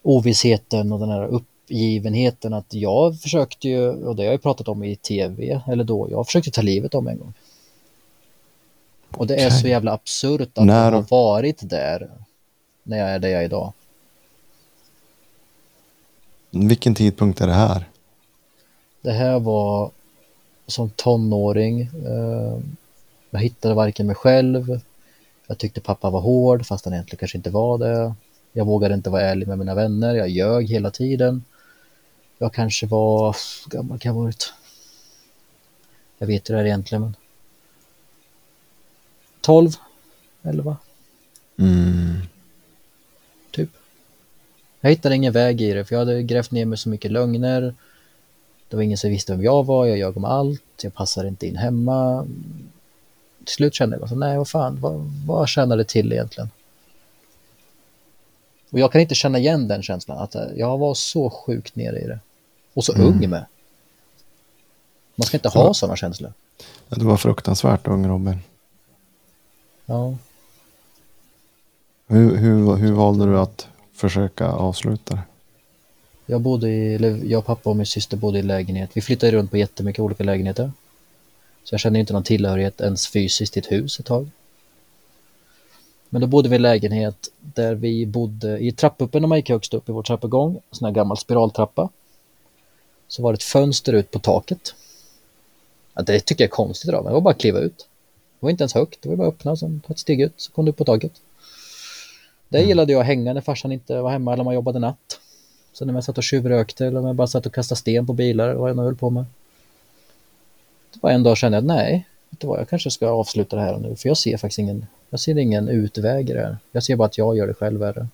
ovissheten och den här uppgivenheten att jag försökte ju, och det har jag pratat om i tv, eller då, jag försökte ta livet mig en gång. Och det är så jävla absurt att När- jag har varit där när jag är där jag är idag. vilken tidpunkt är det här? Det här var som tonåring. Eh, jag hittade varken mig själv. Jag tyckte pappa var hård fast han egentligen kanske inte var det. Jag vågade inte vara ärlig med mina vänner. Jag ljög hela tiden. Jag kanske var, hur gammal kan jag ha varit? Jag vet hur det är egentligen men 12, 11 Mm, typ. Jag hittade ingen väg i det för jag hade grävt ner mig så mycket lögner. Det var ingen som visste vem jag var, jag ljög om allt, jag passade inte in hemma. Till slut kände jag bara så, nej vad fan, vad, vad tjänar det till egentligen? Och jag kan inte känna igen den känslan, att jag var så sjukt nere i det. Och så ung med. Man ska inte ha Ja. sådana känslor. det var fruktansvärt ung Robin. Ja. Hur, hur, hur valde du att försöka avsluta det? Jag bodde i, eller jag, pappa och min syster bodde i lägenhet. Vi flyttade runt på jättemycket olika lägenheter. Så jag kände inte någon tillhörighet ens fysiskt till ett hus ett tag. Men då bodde vi i lägenhet där vi bodde i trappuppen när man gick högst upp i vår trappuppgång, en sån här gammal spiraltrappa. Så var det ett fönster ut på taket. Ja, det tycker jag är konstigt idag, men det var bara att kliva ut. Det var inte ens högt, det var bara att öppna och sen ta ett steg ut så kom du upp på taket. Där gillade jag att hänga när farsan inte var hemma eller om man jobbade natt. Så när man satt och tjuvrökte eller om jag bara satt och kastade sten på bilar, vad jag nu höll på med. Det var en dag kände jag att nej, vet du vad, jag kanske ska avsluta det här nu, för jag ser faktiskt ingen, jag ser ingen utväg i det här. Jag ser bara att jag gör det själv värre.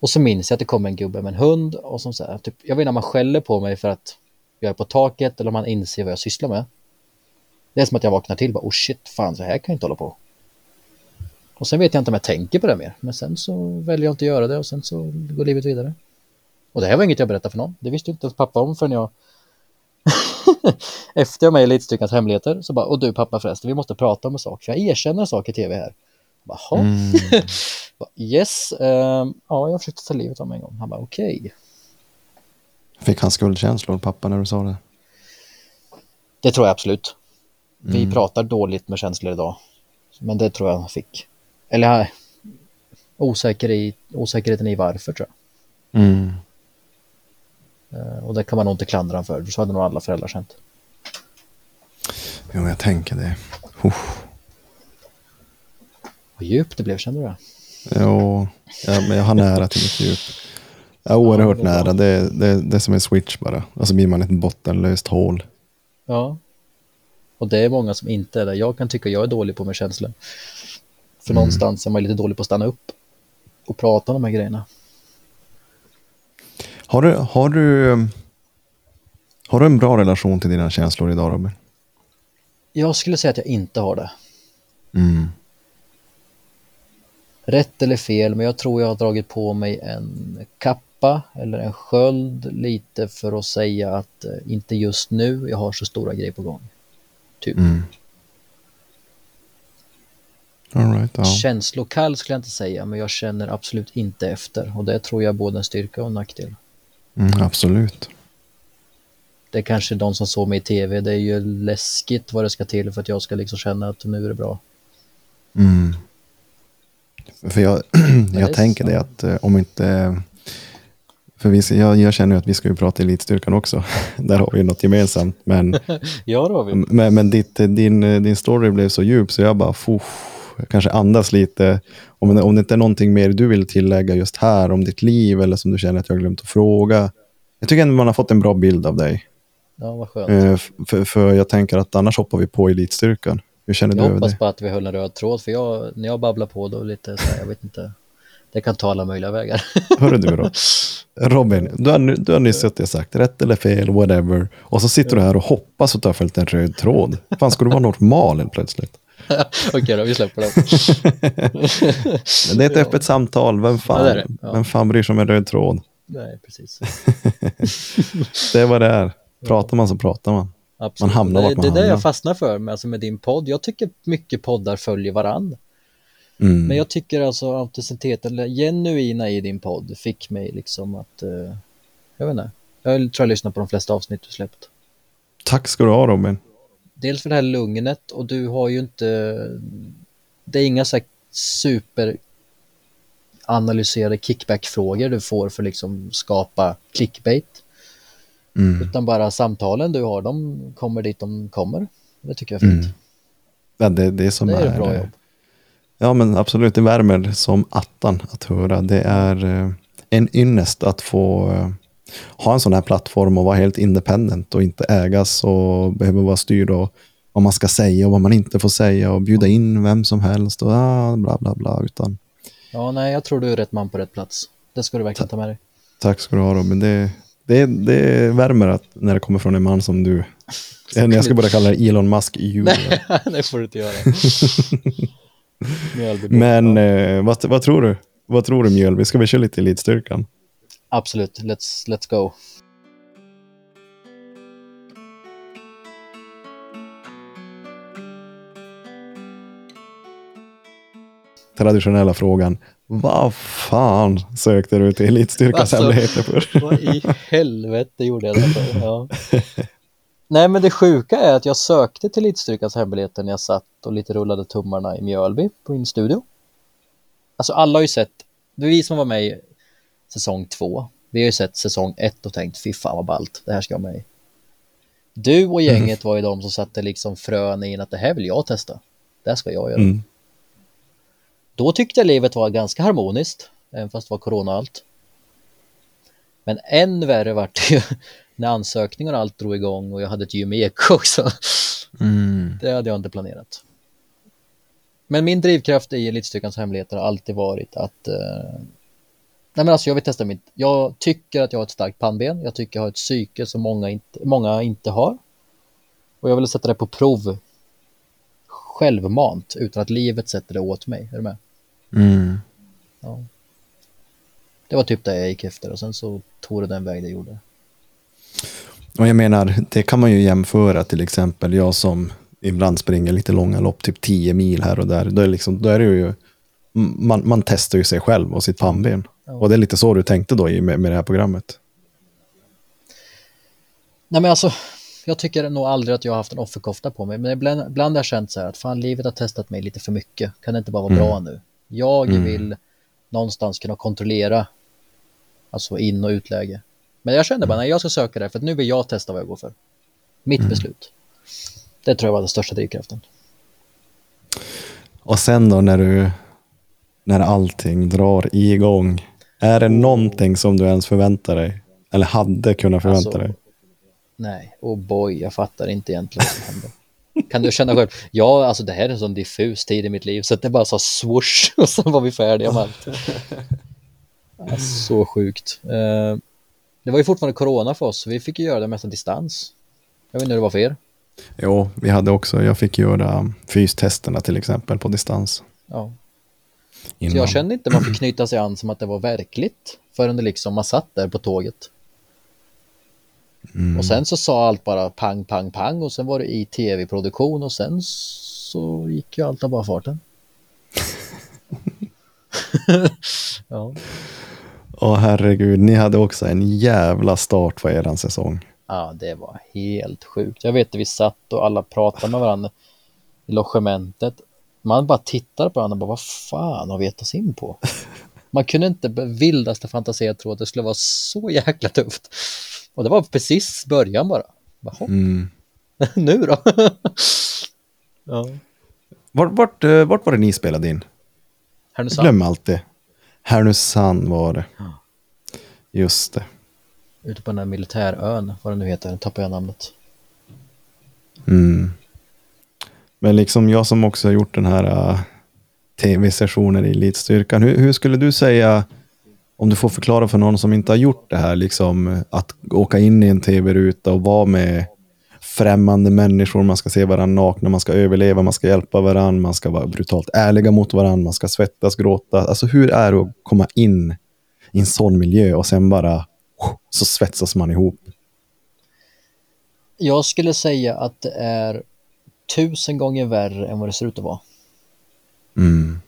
Och så minns jag att det kom en gubbe med en hund och som så här, typ, jag vet inte om man skäller på mig för att jag är på taket eller om man inser vad jag sysslar med. Det är som att jag vaknar till och bara, oh shit, fan så här kan jag inte hålla på. Och sen vet jag inte om jag tänker på det mer. Men sen så väljer jag inte att göra det och sen så går livet vidare. Och det här var inget jag berättade för någon. Det visste inte ens pappa om förrän jag [LAUGHS] efter jag med i Elitstyrkans hemligheter så bara, och du pappa förresten, vi måste prata om en sak. För jag erkänner en sak i tv här. Bara, Mm. [LAUGHS] Yes, ehm, ja jag försökte ta livet av mig en gång. Han bara, okej. Fick han skuldkänslor, pappa, när du sa det? Det tror jag absolut. Vi Mm. pratar dåligt med känslor idag. Men det tror jag han fick. Eller osäker i, osäkerheten i varför tror jag. Mm. Eh, Och det kan man nog inte klandra honom för. Så hade nog alla föräldrar känt. Jo, jag tänker det. Uff. Vad djupt det blev, kände du det? Jo, ja, men jag har nära till mitt djup. Jag är oerhört det är bra. nära. Det, det, det är som en switch bara. Och så blir man ett bottenlöst hål. Ja. Och det är många som inte är det. Jag kan tycka jag är dålig på med känslor. För någonstans är man lite dålig på att stanna upp och prata om de här grejerna. Har du, har du, har du en bra relation till dina känslor idag Robin? Jag skulle säga att jag inte har det. Mm. Rätt eller fel, men jag tror jag har dragit på mig en kappa eller en sköld lite för att säga att eh, inte just nu, jag har så stora grejer på gång. Typ. Mm. All right, ja. Känslokall skulle jag inte säga, men jag känner absolut inte efter. Och det tror jag är både en styrka och en nackdel. Mm, absolut. Det är kanske de som såg mig i tv, det är ju läskigt vad det ska till för att jag ska liksom känna att nu är det bra. Mm. För jag, [CLEARS THROAT] det jag tänker så. det att eh, om inte... För vi, jag, jag känner att vi ska ju prata elitstyrkan också. [LAUGHS] Där har vi något gemensamt. Men, [LAUGHS] Ja, det har vi. men, men ditt, din, din story blev så djup så jag bara... Fuff, kanske andas lite. Om, om det inte är någonting mer du vill tillägga just här om ditt liv eller som du känner att jag har glömt att fråga. Jag tycker ändå man har fått en bra bild av dig. Ja, vad skönt. Eh, För, för jag tänker att annars hoppar vi på elitstyrkan. Hur känner du Jag över hoppas det? på att vi höll en röd tråd, för jag, när jag babblar på då lite så här, jag vet inte, det kan ta alla möjliga vägar. [LAUGHS] Hörru du då. Robin, du har, du har nyss suttit och sagt rätt eller fel, whatever. Och så sitter du här och hoppas att du har följt en röd tråd. Fan, ska du vara normal plötsligt? [LAUGHS] Okej då, vi släpper det. [LAUGHS] Men det är ett öppet samtal. Vem fan, Ja, det det. Ja. vem fan bryr sig om en röd tråd? Nej, precis. [LAUGHS] Det är vad det är. Pratar man så pratar man. Absolut. Man hamnar det, vart man det är det hamnar. jag fastnar för med, alltså med din podd. Jag tycker mycket poddar följer varann. Mm. Men jag tycker alltså autenticiteten, eller genuina i din podd fick mig liksom att, eh, jag vet inte, jag tror jag lyssnar på de flesta avsnitt du släppt. Tack ska du ha Robin. Dels för det här lugnet och du har ju inte, det är inga så här super analyserade kickback-frågor du får för liksom skapa clickbait. Mm. Utan bara samtalen du har, de kommer dit de kommer. Det tycker jag är fint. Mm. Ja, det, det är som Det är är, bra jobb. Ja, men absolut. Det värmer som attan att höra. Det är eh, en ynnest att få eh, ha en sån här plattform och vara helt independent och inte ägas och behöva vara styrd av vad man ska säga och vad man inte får säga och bjuda in vem som helst och ah, bla bla bla. Utan, Ja, nej, jag tror du är rätt man på rätt plats. Det ska du verkligen ta med dig. tack ska du ha Robin. Det, det, det värmer att, när det kommer från en man som du. [LAUGHS] Jag ska börja kalla dig Elon Musk junior. [LAUGHS] det får du inte göra. [LAUGHS] Men eh, vad, vad tror du? Vad tror du Mjölby? Ska vi köra lite elitstyrkan? Absolut, let's, let's go. traditionella frågan. Vad fan sökte du till elitstyrkans Alltså, för? Vad i helvete gjorde jag det för? Ja. Nej, men det sjuka är att jag sökte till Elitstyrkans hemligheter när jag satt och lite rullade tummarna i Mjölby på min studio. Alltså alla har ju sett, vi som var med säsong två. Vi har ju sett säsong ett och tänkt fy fan vad ballt, det här ska jag med i. Du och gänget var ju de som satte liksom frön in att det här vill jag testa. Det här ska jag göra. Mm. Då tyckte jag livet var ganska harmoniskt, även fast det var corona och allt. Men än värre vart det ju [LAUGHS] när ansökningar och allt drog igång och jag hade ett gym i Eksjö också. Mm. Det hade jag inte planerat. Men min drivkraft i Elitstyrkans hemligheter har alltid varit att eh, Nej men alltså jag vill testa mitt, jag tycker att jag har ett starkt pannben, jag tycker jag har ett psyke som många inte, många inte har. Och jag vill sätta det på prov självmant utan att livet sätter det åt mig. Är du med? Mm. Ja. Det var typ det jag gick efter och sen så tog det den väg det gjorde. Och jag menar, det kan man ju jämföra till exempel jag som ibland springer lite långa lopp, typ 10 mil här och där. Då är, liksom, då är det ju, man, man testar ju sig själv och sitt pannben. Och det är lite så du tänkte då med, med det här programmet. Nej men alltså, jag tycker nog aldrig att jag har haft en offerkofta på mig, men ibland, ibland har jag känt så här att fan livet har testat mig lite för mycket, kan det inte bara vara bra nu? Jag Mm. vill någonstans kunna kontrollera, alltså in och utläge. Men jag kände bara, nej jag ska söka det, för att nu vill jag testa vad jag går för. Mitt beslut. Det tror jag var den största drivkraften. Och sen då när du, när allting drar igång? Är det någonting som du ens förväntar dig? Eller hade kunnat förvänta Alltså, dig? Nej, oh boy, jag fattar inte egentligen vad som hände. Kan du känna själv? Ja, alltså det här är en sån diffus tid i mitt liv så att det bara sa swoosh [LAUGHS] och sen var vi färdiga med allt. Ja, så sjukt. Eh, Det var ju fortfarande corona för oss, så vi fick ju göra det mesta distans. Jag vet inte hur det var för er. Jo, vi hade också, jag fick göra fystesterna till exempel på distans. Ja. Så Innan. jag kände inte man fick knyta sig an som att det var verkligt förrän det liksom man satt där på tåget. Mm. Och sen så sa allt bara pang, pang, pang och sen var det i tv-produktion och sen så gick ju allt av bara farten. [LAUGHS] ja. Åh herregud, ni hade också en jävla start på eran säsong. ja, det var helt sjukt. Jag vet att vi satt och alla pratade med varandra i logementet. Man bara tittar på varandra och bara vad fan har vi gett oss in på? [LAUGHS] Man kunde inte vildaste fantasi tro att det skulle vara så jäkla tufft. Och det var precis början bara. Jaha, Mm. [LAUGHS] nu då? [LAUGHS] ja. Vart, vart, eh, vart var det ni spelade in? Härnösand. glömmer alltid. Härnösand var det. Just det. Ute på den där militärön, vad det nu heter, tappar jag namnet. Mm. Men liksom jag som också har gjort den här äh, uh, tv-sessionen i Elitstyrkan. Hur, hur skulle du säga, om du får förklara för någon som inte har gjort det här, liksom att åka in i en tv-ruta och vara med främmande människor, man ska se varandra nakna, man ska överleva, man ska hjälpa varandra, man ska vara brutalt ärliga mot varandra, man ska svettas, gråta. Alltså hur är det att komma in i en sån miljö och sen bara så svetsas man ihop? Jag skulle säga att det är tusen gånger värre än vad det ser ut att vara. Mm.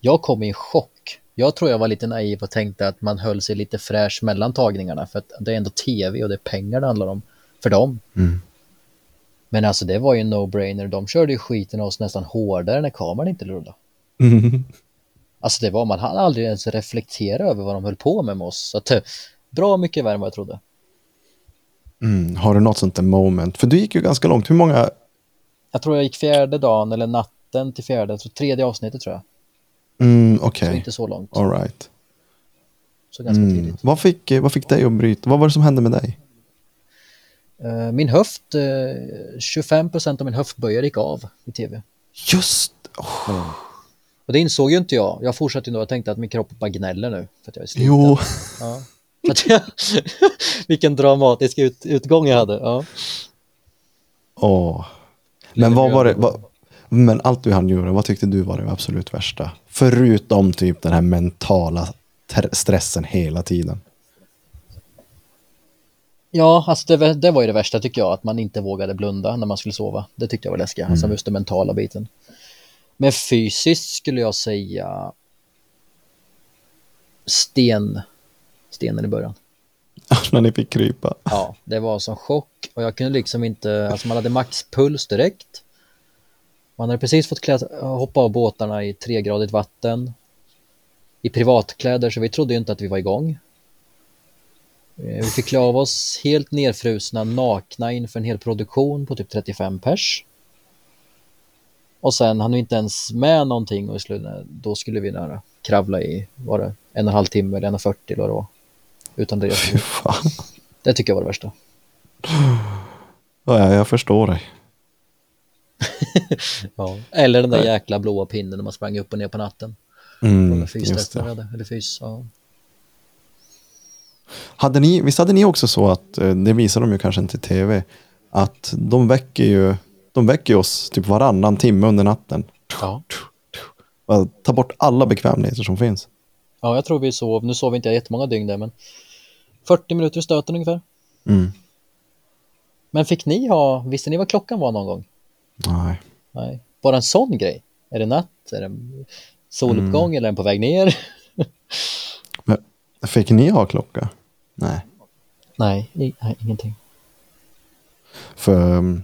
Jag kom i chock. Jag tror jag var lite naiv och tänkte att man höll sig lite fräsch mellan tagningarna för att det är ändå tv och det är pengar det handlar om för dem. Mm. Men alltså det var ju en no-brainer. De körde ju skiten av oss nästan hårdare när kameran inte rullade. Mm. Alltså det var, man hann aldrig ens reflektera över vad de höll på med med oss. Så att, eh, bra mycket värre än vad jag trodde. Mm. Har du något sånt där moment? För du gick ju ganska långt. Hur många? Jag tror jag gick fjärde dagen eller natten till fjärde, jag tror tredje avsnittet tror jag. Mm, Så Okej, inte så långt. all right. Så ganska Mm. tidigt. Vad, fick, vad fick dig att bryta? Vad var det som hände med dig? Eh, Min höft, eh, 25% av min höftböjare gick av i tv. Just oh. Och det insåg ju inte jag. Jag fortsatte ju då och tänkte att min kropp bara gnäller nu för att jag är sliten. Jo, [LAUGHS] Ja. Jag, [LAUGHS] vilken dramatisk ut, utgång jag hade. Ja. Åh. Men vad var det? Vad, men allt du hann göra, vad tyckte du var det absolut värsta? Förutom typ den här mentala stressen hela tiden. Ja, alltså det, det var ju det värsta tycker jag, att man inte vågade blunda när man skulle sova. Det tyckte jag var läskigt, alltså just den mentala biten. Men fysiskt skulle jag säga sten, stenen i början. [LAUGHS] När ni fick krypa. Ja, det var som chock och jag kunde liksom inte, alltså man hade maxpuls direkt. Man hade precis fått klä, hoppa av båtarna i tregradigt vatten. I privatkläder, så vi trodde ju inte att vi var igång. Eh, vi fick klä av oss helt nerfrusna, nakna inför en hel produktion på typ 35 pers. Och sen hann vi inte ens med någonting och i slutet, då skulle vi nära kravla i, var det en och en halv timme eller en och 40 eller vad det var. Utan det. [LAUGHS] Fan. Det tycker jag var det värsta. Ja, jag förstår dig. [LAUGHS] Ja. Eller den där jäkla blåa pinnen när man sprang upp och ner på natten. Mm, just det. hade, eller fys, ja. Hade ni, visst hade ni också så att, eh, det visar de ju kanske inte i tv, att de väcker ju, de väcker oss typ varannan timme under natten. Ja. Ta bort alla bekvämligheter som finns. ja, jag tror vi sov, nu sov vi inte jättemånga dygn där, men 40 minuter i stöten ungefär. Mm. Men fick ni ha, visste ni vad klockan var någon gång? Nej. Nej. Bara en sån grej? Är det natt? Är det soluppgång eller är den på väg ner? [LAUGHS] Men, fick ni ha klocka? Nej. nej, i, nej, ingenting. För um,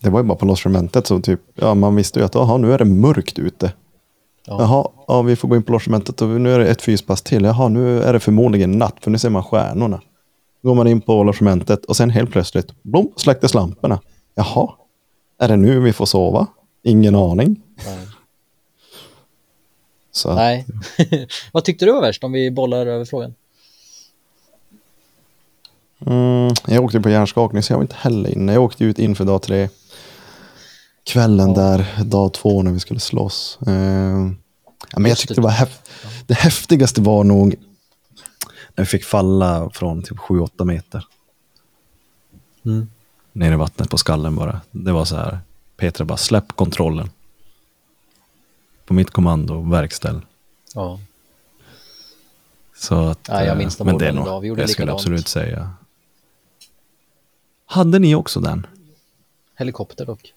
det var ju bara på logementet så typ, ja man visste ju att jaha, nu är det mörkt ute. Ja. Jaha, ja, vi får gå in på logementet och nu är det ett fyspass till. Jaha, nu är det förmodligen natt för nu ser man stjärnorna. Då går man in på logementet och sen helt plötsligt, blom, släcktes lamporna. Jaha, är det nu vi får sova? Ingen aning. Nej. [LAUGHS] Så Nej. [LAUGHS] Vad tyckte du var värst om vi bollar över frågan? Mm, jag åkte på hjärnskakning så jag var inte heller inne. Jag åkte ut inför dag tre. Kvällen där, dag två när vi skulle slåss. Eh, ja, men jag tyckte det. det var häf- det häftigaste var nog när vi fick falla från typ 7-8 meter. Mm. Ner i vattnet på skallen bara. Det var så här. Petra bara släpp kontrollen. På mitt kommando, verkställ. Ja. Så att, Ja, jag eh, minns de men det är nog, gjorde jag skulle absolut säga. Hade ni också den? Helikopter dock.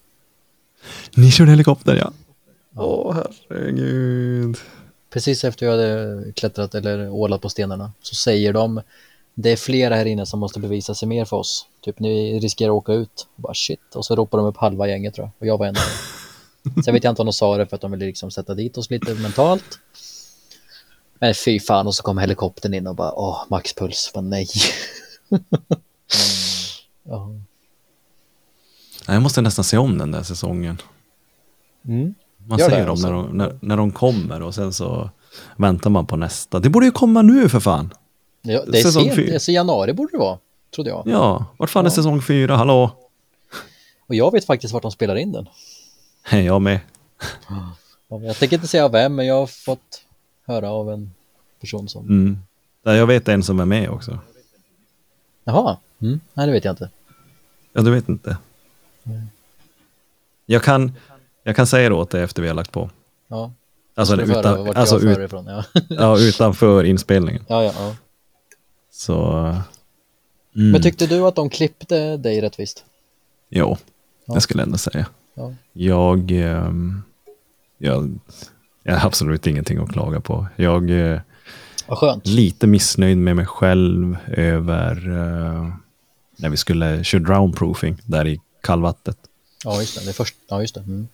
Ni körde helikopter ja. Åh herregud. Precis efter jag hade klättrat eller ålat på stenarna så säger de det är flera här inne som måste bevisa sig mer för oss. Typ ni riskerar att åka ut. Bara shit. Och så ropar de upp halva gänget tror jag. Och jag var en av dem. Sen vet jag inte om de sa det för att de ville liksom sätta dit oss lite mentalt. Men fy fan och så kom helikoptern in och bara åh maxpuls. Bara, nej. [LAUGHS] ja. Jag måste nästan se om den där säsongen. Mm. Man Gör ser dem alltså. när de, när, när de kommer och sen så väntar man på nästa. Det borde ju komma nu för fan. Ja, det är Säsong sent. fyra. Det är så januari borde det vara. Trodde jag. Ja, vart fan är Ja. säsong fyra? Hallå? Och jag vet faktiskt vart de spelar in den. [LAUGHS] Jag med. Ja, Jag tänker inte säga vem, men jag har fått höra av en person som... Mm. Ja, Jag vet en som är med också. Jaha, mm. nej det vet jag inte. Ja, du vet inte. Jag kan, jag kan säga det åt dig efter vi har lagt på. Ja, Alltså, utan, alltså ut, ifrån. Ja. [LAUGHS] ja, utanför inspelningen. ja, ja, ja. Så... Mm. Men tyckte du att de klippte dig rättvist? Jo, Ja. jag skulle ändå säga. Ja. Jag, ehm, jag, jag har absolut ingenting att klaga på. Jag är skönt. lite missnöjd med mig själv över eh, när vi skulle köra drownproofing där i kallvattnet. Ja, just det. det först... Ja, just det. Mm.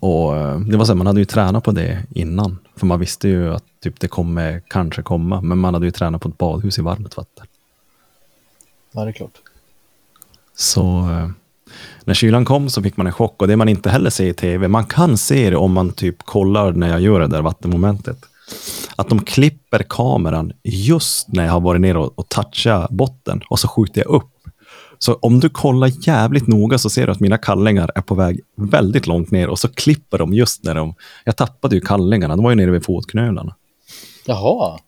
Och eh, det var så här, man hade ju tränat på det innan. För man visste ju att typ det kommer kanske komma. Men man hade ju tränat på ett badhus i varmt vatten. Ja, det är klart. Så eh, när kylan kom så fick man en chock och det man inte heller ser i tv, man kan se det om man typ kollar när jag gör det där vattenmomentet. Att de klipper kameran just när jag har varit ner och, och touchat botten och så skjuter jag upp. Så om du kollar jävligt noga så ser du att mina kallingar är på väg väldigt långt ner och så klipper de just när de... Jag tappade ju kallingarna, de var ju nere vid fotknölarna. Jaha,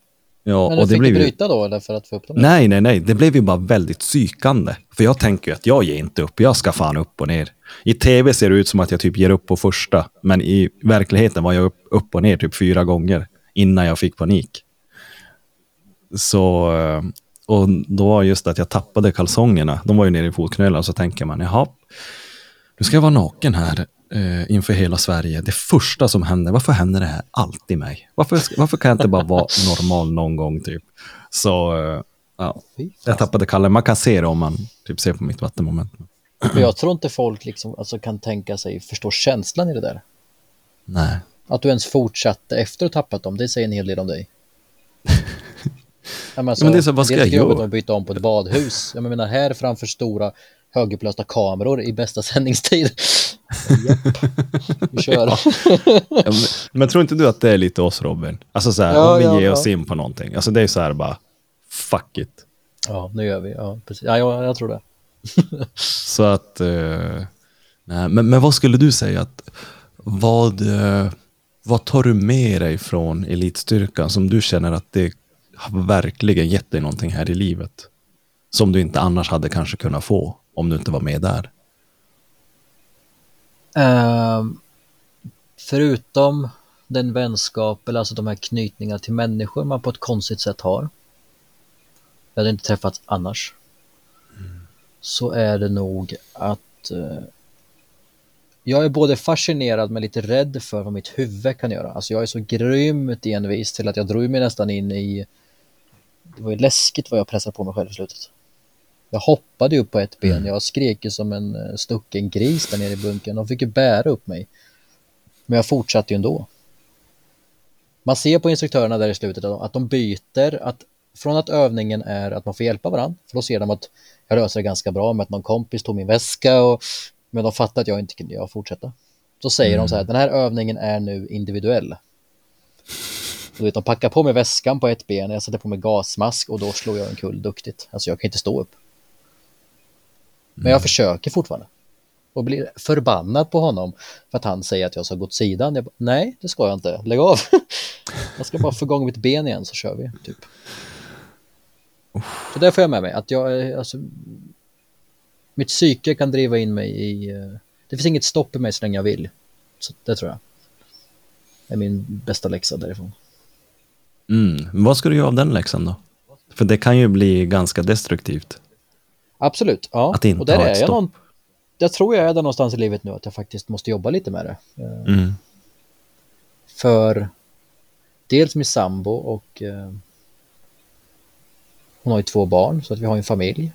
Ja, men och det fick blev du bryta då eller för att få upp dem? Nej, nej, nej. Det blev ju bara väldigt psykande. För jag tänker ju att jag ger inte upp. Jag ska fan upp och ner. I tv ser det ut som att jag typ ger upp på första. Men i verkligheten var jag upp, upp och ner typ fyra gånger innan jag fick panik. Så, eh, och då var just att jag tappade kalsongerna. De var ju nere i fotknölarna. Så tänker man, jaha, nu ska jag vara naken här eh, inför hela Sverige. Det första som händer, varför händer det här alltid mig? Varför, varför kan jag inte bara vara normal någon gång typ? Så, eh, ja. Jag tappade Kalle. Man kan se det om man typ ser på mitt vattenmoment. För jag tror inte folk liksom, alltså, kan tänka sig, förstå känslan i det där. Nej. Att du ens fortsatte efter att ha tappat dem, det säger en hel del om dig. [LAUGHS] Ja, men, alltså, men det är så, vad ska jag göra? att byta om på ett badhus. Jag menar här framför stora högupplösta kameror i bästa [LAUGHS] sändningstid. Vi kör. Ja, men, men tror inte du att det är lite oss Robin? Alltså så här, Ja, om vi ja, ger oss in på någonting. Alltså det är så här bara, fuck it. Ja, nu gör vi. Ja, precis. Ja, jag, jag tror det. [LAUGHS] Så att, eh, nej, men, men vad skulle du säga att, vad, eh, vad tar du med dig från elitstyrkan som du känner att det har verkligen gett dig någonting här i livet? Som du inte annars hade kanske kunnat få om du inte var med där. Uh, förutom den vänskap, eller alltså de här knytningarna till människor man på ett konstigt sätt har. Jag hade inte träffats annars. Så är det nog att uh, jag är både fascinerad men lite rädd för vad mitt huvud kan göra. Alltså jag är så grymt envis till att jag drog mig nästan in i det var ju läskigt vad jag pressade på mig själv i slutet. Jag hoppade upp på ett ben, jag skrek ju som en eh, stucken gris där nere i bunkern. De fick ju bära upp mig. Men jag fortsatte ju ändå. Man ser på instruktörerna där i slutet att de- byter, att från att övningen är att man får hjälpa varandra, för då ser de att jag löser det ganska bra med att någon kompis tog min väska och men de fattar att jag inte kunde jag fortsätta. Så säger de så här, den här övningen är nu individuell. Du vet, de packar på mig väskan på ett ben, jag sätter på mig gasmask och då slår jag en kull duktigt. Alltså jag kan inte stå upp. Men Mm. jag försöker fortfarande. Och blir förbannad på honom för att han säger att jag ska gå åt sidan. Jag bara, Nej, det ska jag inte. Lägg av. [LAUGHS] Jag ska bara få igång mitt ben igen så kör vi. Typ. Så det får jag med mig. Att jag, är- alltså, mitt psyke kan driva in mig i... eh, Det finns inget stopp i mig så länge jag vill. Så det tror jag. är min bästa läxa därifrån. Mm. Vad ska du göra av den läxan då? För det kan ju bli ganska destruktivt. Absolut, ja. Att inte och där ha är ett jag stopp. någon, Jag tror jag är där någonstans i livet nu, att jag faktiskt måste jobba lite med det. Eh, Mm. För dels min sambo och eh, hon har ju två barn så att vi har en familj.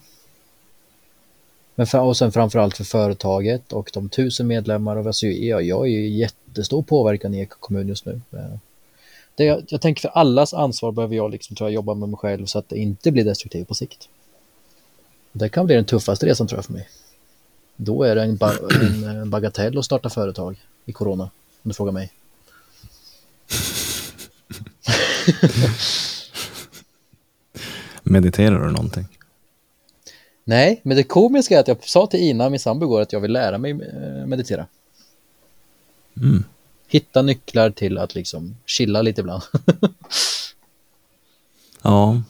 Men för, och sen framförallt för företaget och de tusen medlemmar och alltså, jag, jag är ju jättestor påverkan i Eko kommun just nu. Eh, Det, jag, jag tänker för allas ansvar behöver jag liksom tror jag jobba med mig själv så att det inte blir destruktivt på sikt. Det kan bli den tuffaste resan tror jag för mig. Då är det en, ba en [CLEARS THROAT] bagatell att starta företag i corona, om du frågar mig. Mediterar du någonting? Nej, men det komiska är att jag sa till Ina, min sambo, att jag vill lära mig eh, meditera. Mm. Hitta nycklar till att liksom chilla lite ibland. [LAUGHS] Ja,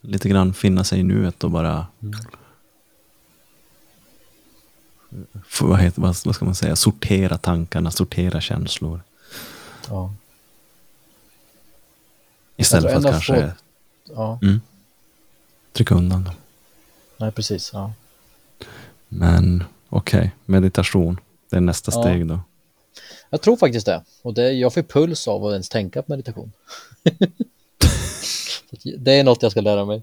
lite grann finna sig i nuet och bara... F- vad, heter, vad, vad ska man säga? Sortera tankarna, sortera känslor. ja. Istället för att kanske ja, mm, trycka undan dem. nej precis. Ja. Men okej, meditation. Det är nästa Ja. steg då. Jag tror faktiskt det. Och det, jag får puls av att ens tänka på meditation. [LAUGHS] Det är något jag ska lära mig.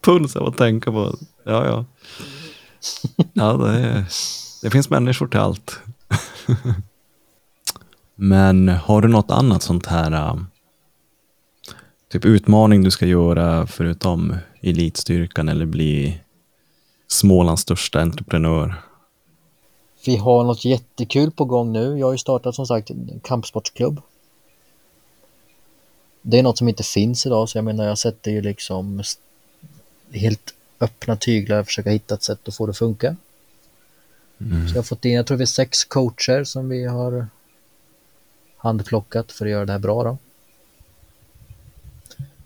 Puls av att tänka på. Ja, ja. Ja, det, är, det finns människor till allt. [LAUGHS] Men har du något annat sånt här um, typ utmaning du ska göra förutom elitstyrkan eller bli Smålands största entreprenör? Vi har något jättekul på gång nu. Jag har ju startat som sagt en kampsportsklubb. Det är något som inte finns idag så jag menar jag sätter ju liksom helt öppna tyglar försöka hitta ett sätt att få det att funka. Mm. Så jag har fått in, jag tror vi är sex coacher som vi har handplockat för att göra det här bra då.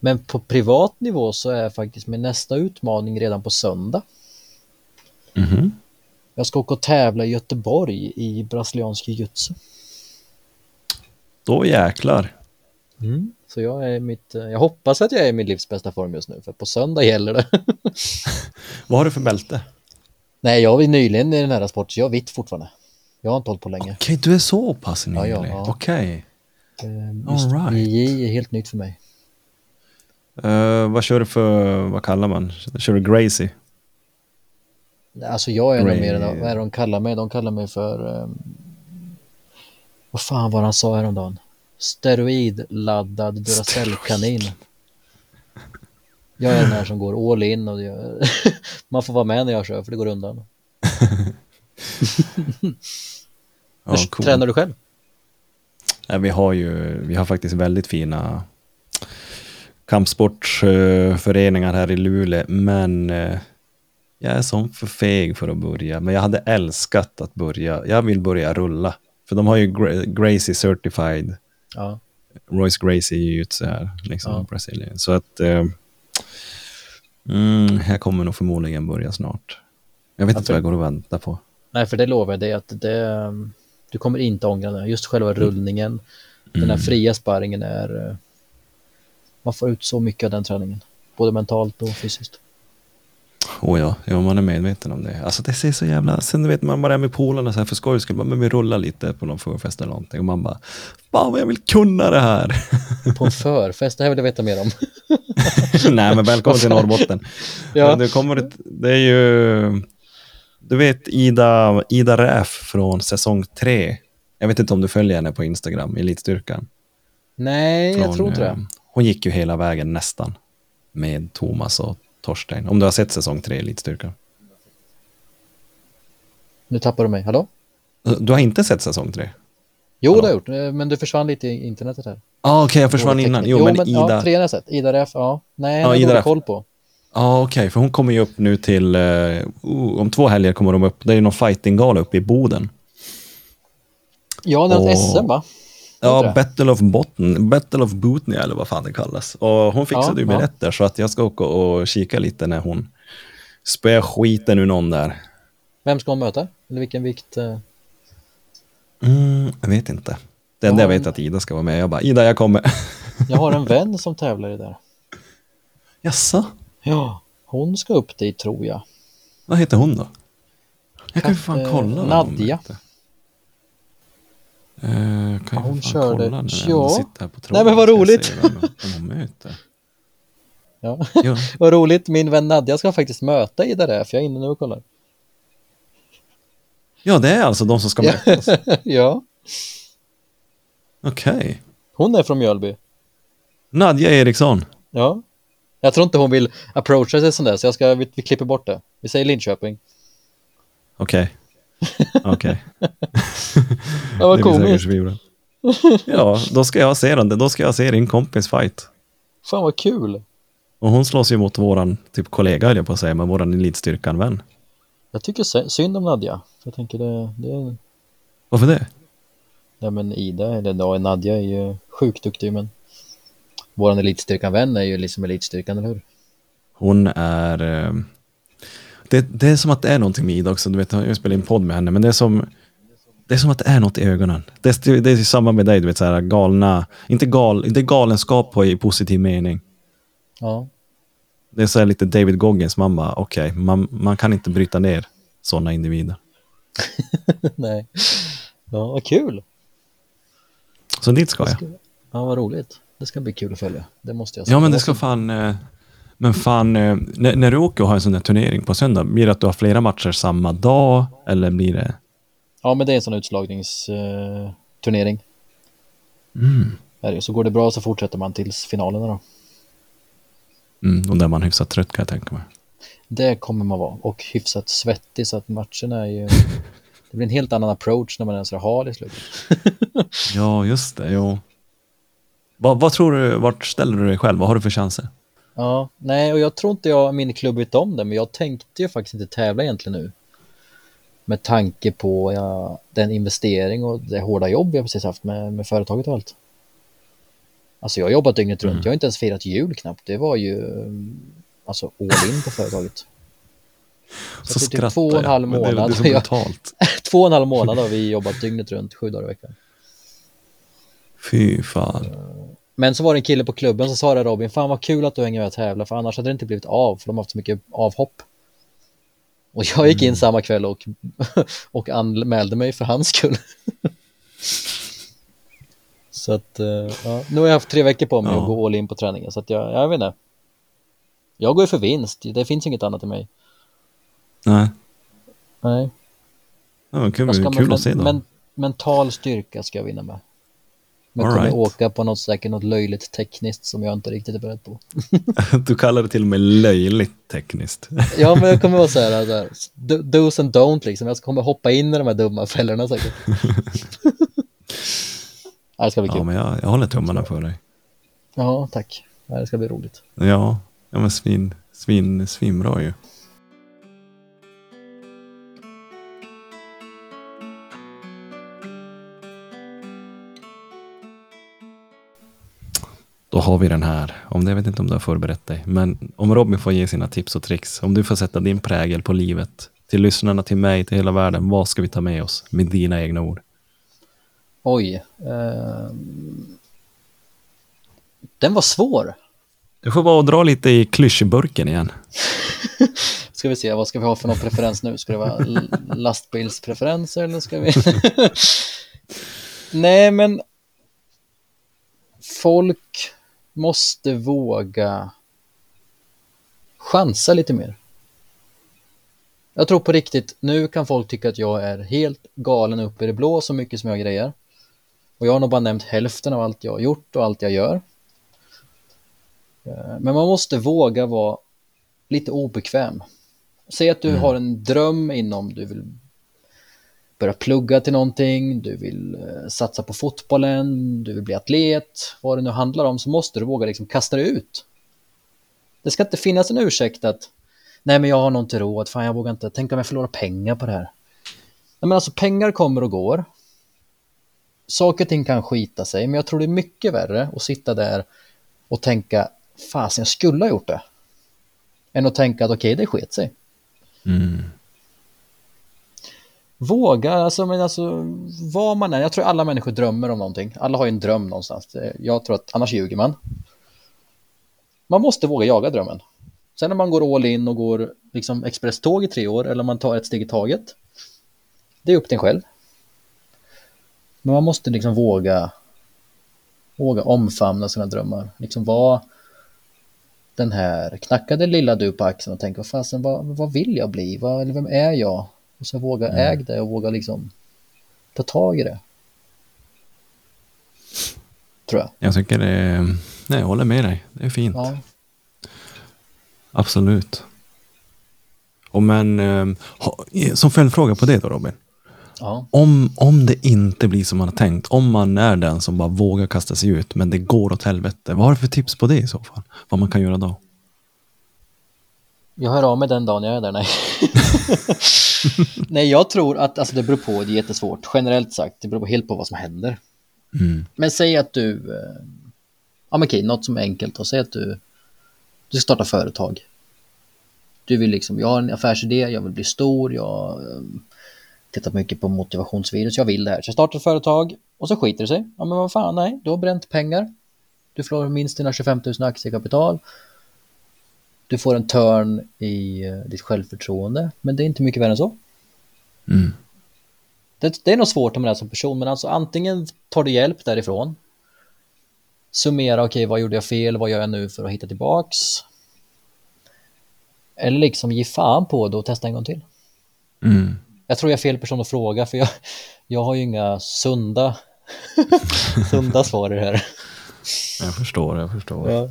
Men på privat nivå så är faktiskt min nästa utmaning redan på söndag. Mhm. Jag ska åka och tävla i Göteborg i brasiliansk jiu-jitsu. Då jäklar. Så jag är mitt, jag hoppas att jag är i min livs bästa form just nu, för på söndag gäller det. [LAUGHS] Vad har du för bälte? Nej, jag är nyligen i den här sporten, jag är vitt fortfarande. Jag har inte hållit på länge. Okej, du är så pass nylig. Ja, ja, ja. Okej. Eh, Just All right. Är helt nytt för mig. Eh, vad kör du för, vad kallar man? Kör du Gracie? Alltså jag är nog mer vad är de kallar mig? De kallar mig för, um, vad fan var han sa häromdagen? Steroidladdad Duracell-kanin. Jag är den här som [LAUGHS] går all in och jag, [LAUGHS] man får vara med när jag kör för det går undan. [LAUGHS] Ja, cool. Tränar du själv? Nej, vi har ju vi har faktiskt väldigt fina kampsportsföreningar här i Luleå, men eh, jag är som för feg för att börja. Men jag hade älskat att börja. Jag vill börja rulla. För de har ju Gra- Gracie Certified, Ja. Royce Gracie jiu-jitsu här, liksom Ja. Brasilien. Så att eh, mm, jag kommer nog förmodligen börja snart. Jag vet Ja, inte vad jag går och väntar på. Nej, för det lovar jag dig att det, um, du kommer inte ångra det. Just själva rullningen, den Mm. här fria sparringen är, eh, man får ut så mycket av den träningen. Både mentalt och fysiskt. Oh ja, ja, man är medveten om det. Alltså det ser så jävla... Sen du vet man bara är med polarna så här för skojs skull. Men vi rullar lite på någon förfest eller någonting. Och man bara, fan vad jag vill kunna det här. På en förfest, det här vill jag veta mer om. [LAUGHS] Nej men välkommen till Norrbotten. Ja. det, kommer det är ju... Du vet Ida, Ida Räf från säsong tre. Jag vet inte om du följer henne på Instagram, Elitstyrkan. Nej, jag Från, tror inte eh, det. Hon gick ju hela vägen nästan. Med Thomas och Torstein. Om du har sett säsong tre Elitstyrkan. Nu tappar du mig. Hallå? Du har inte sett säsong tre? Jo, Hallå? det har jag gjort, eh, men du försvann lite i internetet här. Ah, okej, jag försvann innan. teknik. Jo, men, Ja, Ida... tre har jag sett. Ida Ref, ja. Nej, Ja, Ida koll på. Ja, okej, för hon kommer ju upp nu till... oh, om två helger kommer de upp. Det är någon fightinggala uppe i Boden. Ja, det är Och- SM va? Ja? Battle of Botten, Battle of Botnia eller vad fan det kallas. Och hon fixade Ja, ju ja. biljetter så att jag ska åka och kika lite när hon spöar skiten ur någon där. Vem ska hon möta? Eller vilken vikt? eh? Mm, jag vet inte. Det enda Ja, jag vet en- att Ida ska vara med. Jag bara, Ida jag kommer. [LAUGHS] Jag har en vän [LAUGHS] som tävlar i det där. Jaså? Ja, hon ska upp dit tror jag. Vad heter hon då? Jag kan ju fan kolla. vad hon Eh, kan Ja, hon körde- kolla när ja. Nej, men vad roligt. Ja. Ja. [LAUGHS] Vad roligt, min vän Nadja ska faktiskt möta Ida där, för jag är inne nu och kollar. ja, det är alltså de som ska mötas. [LAUGHS] ja, Okej. hon är från Mjölby. Nadja Eriksson. Ja. Jag tror inte hon vill approacha sig sån där, så jag ska, vi, vi klipper bort det. Vi säger Linköping. Okej. [LAUGHS] Okej. [LAUGHS] Vad Det säkert komiskt. [LAUGHS] Ja, då ska jag se den. Då ska jag se din kompis fight. Fan vad kul. Och hon slåss ju mot våran typ kollega, höll jag på att säga, men våran elitstyrkan-vän. Jag tycker sy- synd om Nadja. Jag tänker det, det Varför det? nej men Ida, eller ja, Nadja är ju sjukt duktig, men våran elitstyrkan-vän är ju liksom elitstyrkan, eller hur? Hon är... Det, det är som att det är någonting med Ida också. Du vet, jag spelar in podd med henne, men det är som... Det är som att det är något i ögonen. Det är, det är samma med dig, du vet, så här galna... Inte gal, det är galenskap på i positiv mening. Ja, Det är så här lite David Goggins mamma, okej, man, man kan inte bryta ner sådana individer. [LAUGHS] nej. Ja, vad kul. Så dit ska jag. Ja, vad roligt. Det ska bli kul att följa. Det måste jag säga. Ja, men det ska fan... eh, Men fan, eh, när, när du åker och har en sån där turnering på söndag, blir det att du har flera matcher samma dag? Eller blir det... Ja, men det är en sån utslagningsturnering. Turnering. Mm. Det. Så går det bra så fortsätter man tills finalerna då. Mm, och där man är hyfsat trött kan jag tänka mig. Det kommer man vara. Och hyfsat svettig så att matcherna är ju... [LAUGHS] Det blir en helt annan approach när man är så hal i slutet. [LAUGHS] Ja, just det. Jo. Vad, vad tror du, vart ställer du dig själv? Vad har du för chanser? Ja, nej, och jag tror inte jag min klubb vet om det, men jag tänkte ju faktiskt inte tävla egentligen nu. Med tanke på ja, den investering och det hårda jobb jag precis haft med, med företaget och allt. Alltså jag har jobbat dygnet runt, Mm. jag har inte ens firat jul knappt. Det var ju mm, alltså all in på företaget. Så, det är typ skrattar två och en jag, halv det är- månad. Det är så Jag- brutalt. Två och en halv månad har vi jobbat dygnet runt, sju dagar i veckan. Fy fan. Men så var det en kille på klubben som sa det Robin, fan vad kul att du hänger med och tävlar för annars hade det inte blivit av för de har haft så mycket avhopp. Och jag gick in samma kväll och, [LAUGHS] och anmälde mig för hans skull. [LAUGHS] så att, eh, ja, nu har jag haft tre veckor på mig Ja. att gå all in på träningen så att jag, jag vet inte. Jag går ju för vinst, det finns inget annat i mig. Nej. Nej. Ja, kul kul att se då. men, mental styrka ska jag vinna med. Men kommer right. åka på något säkert något löjligt tekniskt som jag inte riktigt är beredd på. [LAUGHS] Du kallar det till och med löjligt tekniskt. [LAUGHS] Ja, men det kommer vara så här, så här do- do's and don't liksom. Jag kommer hoppa in i de här dumma fällorna säkert. [LAUGHS] ja, det ska bli Ja, kul. men jag, jag håller tummarna för dig. Ja, tack. Ja, det ska bli roligt. Ja, ja men svin, svin, svinbra ju. Då har vi den här. Om det, jag vet inte om du har förberett dig. Men om Robin får ge sina tips och tricks. Om du får sätta din prägel på livet. Till lyssnarna, till mig, till hela världen. Vad ska vi ta med oss med dina egna ord? Oj. ehm. Den var svår. Du får bara dra lite i klyschburken igen. [LAUGHS] Ska vi se, vad ska vi ha för någon preferens nu? Ska det vara lastbilspreferenser eller ska vi? [LAUGHS] Nej, men folk måste våga chansa lite mer. Jag tror på riktigt, nu kan folk tycka att jag är helt galen uppe i det blå så mycket som jag grejer. Och jag har nog bara nämnt hälften av allt jag har gjort och allt jag gör. Eh, Men man måste våga vara lite obekväm. Säg att du har en dröm inom du vill börja plugga till någonting, du vill eh, satsa på fotbollen, du vill bli atlet, vad det nu handlar om, så måste du våga liksom kasta dig ut. Det ska inte finnas en ursäkt att nej men jag har nog inte råd, fan jag vågar inte, tänk om jag förlorar pengar på det här. Nej men alltså pengar kommer och går. Saker och ting kan skita sig, men jag tror det är mycket värre att sitta där och tänka fasen jag skulle ha gjort det. Än att tänka att okej okay, det sket sig. Mm. Våga, alltså, men alltså vad man är. Jag tror alla människor drömmer om någonting. Alla har ju en dröm någonstans. Eh, jag tror att annars ljuger man. Man måste våga jaga drömmen. Sen när man går all in och går liksom expresståg i tre år eller man tar ett steg i taget. Det är upp till en själv. Men man måste liksom våga våga omfamna sina drömmar. Liksom vara den här knackade lilla du på axeln och tänka vad fasen, vad, vad vill jag bli? Vad, eller vem är jag? Och så våga mm. äga det och våga liksom ta tag i det. Tror jag. Jag tycker det är, nej jag håller med dig. Det är fint. Ja. Absolut. Och men, ehm, som följdfråga på det då Robin. Ja. Om, om det inte blir som man har tänkt, om man är den som bara vågar kasta sig ut, men det går åt helvete. Vad har du för tips på det i så fall? Vad man kan göra då? Jag hör av mig den dagen jag är där, nej. [LAUGHS] nej, jag tror att alltså, det beror på, det är jättesvårt. Generellt sagt, det beror på helt på vad som händer. Mm. Men säg att du, eh, ja men okej, något som är enkelt och säg att du, du startar företag. Du vill liksom, jag har en affärsidé, jag vill bli stor, jag eh, tittat mycket på motivationsvideos, jag vill det här. Så jag startar ett företag och så skiter det sig. Ja men vad fan, nej, du har bränt pengar. Du förlorar minst dina 25 000 aktiekapital. Du får en törn i uh, ditt självförtroende, men det är inte mycket värre än så. Mm. Det, det, är nog svårt om man är som person, men alltså antingen tar du hjälp därifrån. Summera, okej, okay, vad gjorde jag fel? Vad gör jag nu för att hitta tillbaks? Eller liksom ge fan på det och testa en gång till. Mm. Jag tror jag är fel person att fråga för jag, jag har ju inga sunda, [LAUGHS] sunda svar i det här. Jag förstår, jag förstår. Ja.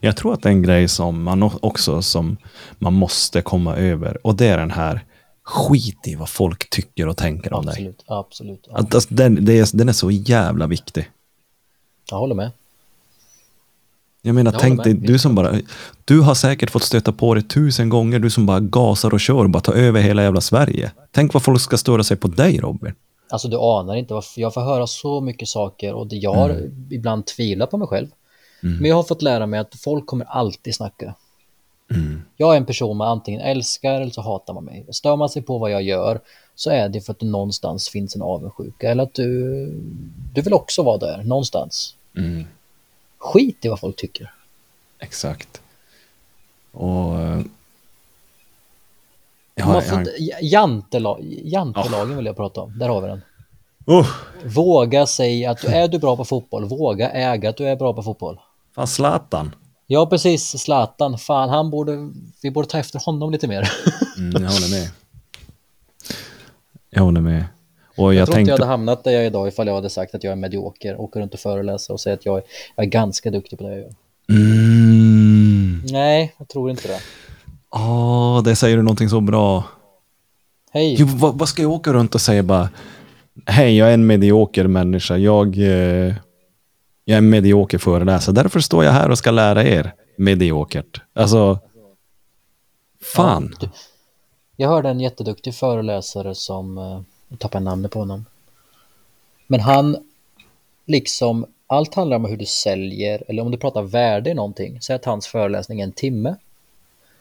Jag tror att det är en grej som man också som man måste komma över och det är den här skit i vad folk tycker och tänker om absolut, dig. Absolut, absolut. Att, alltså, den, det är, den är så jävla viktig. Jag håller med. Jag menar, jag tänk dig, du som bara, du har säkert fått stöta på det tusen gånger, du som bara gasar och kör och bara tar över hela jävla Sverige. Tänk vad folk ska störa sig på dig, Robin. Alltså du anar inte, jag får höra så mycket saker och jag har mm. ibland tvivlat på mig själv. Mm. Men jag har fått lära mig att folk kommer alltid snacka. Mm. Jag är en person man antingen älskar eller så hatar man mig. Stör man sig på vad jag gör så är det för att det någonstans finns en avundsjuka eller att du, du vill också vara där någonstans. Mm. Skit i vad folk tycker. Exakt. Och... Eh, jag har, jag har... Jantela, jantelagen oh. vill jag prata om. Där har vi den. Uh. Våga säga att är du bra på fotboll, våga äga att du är bra på fotboll. Fan, Zlatan. Ja, precis. Zlatan. Fan, han borde, vi borde ta efter honom lite mer. mm, jag håller med. [LAUGHS] Jag håller med. Och jag, jag tror tänkte... inte jag hade hamnat där jag är idag ifall jag hade sagt att jag är medioker, åker runt och föreläser och säger att jag är, jag är ganska duktig på det jag gör. Mm. Nej, jag tror inte det. Ja, oh, det säger du någonting så bra. Hej. Jo, vad, vad, ska jag åka runt och säga bara? Hej, jag är en medioker människa. Jag, eh, jag är medioker föreläsare. Därför står jag här och ska lära er mediokert. Alltså, fan. Ja, jag hörde en jätteduktig föreläsare som eh, jag tappar namnet på honom. Men han, liksom, allt handlar om hur du säljer eller om du pratar värde i någonting. Säg att hans föreläsning är en timme.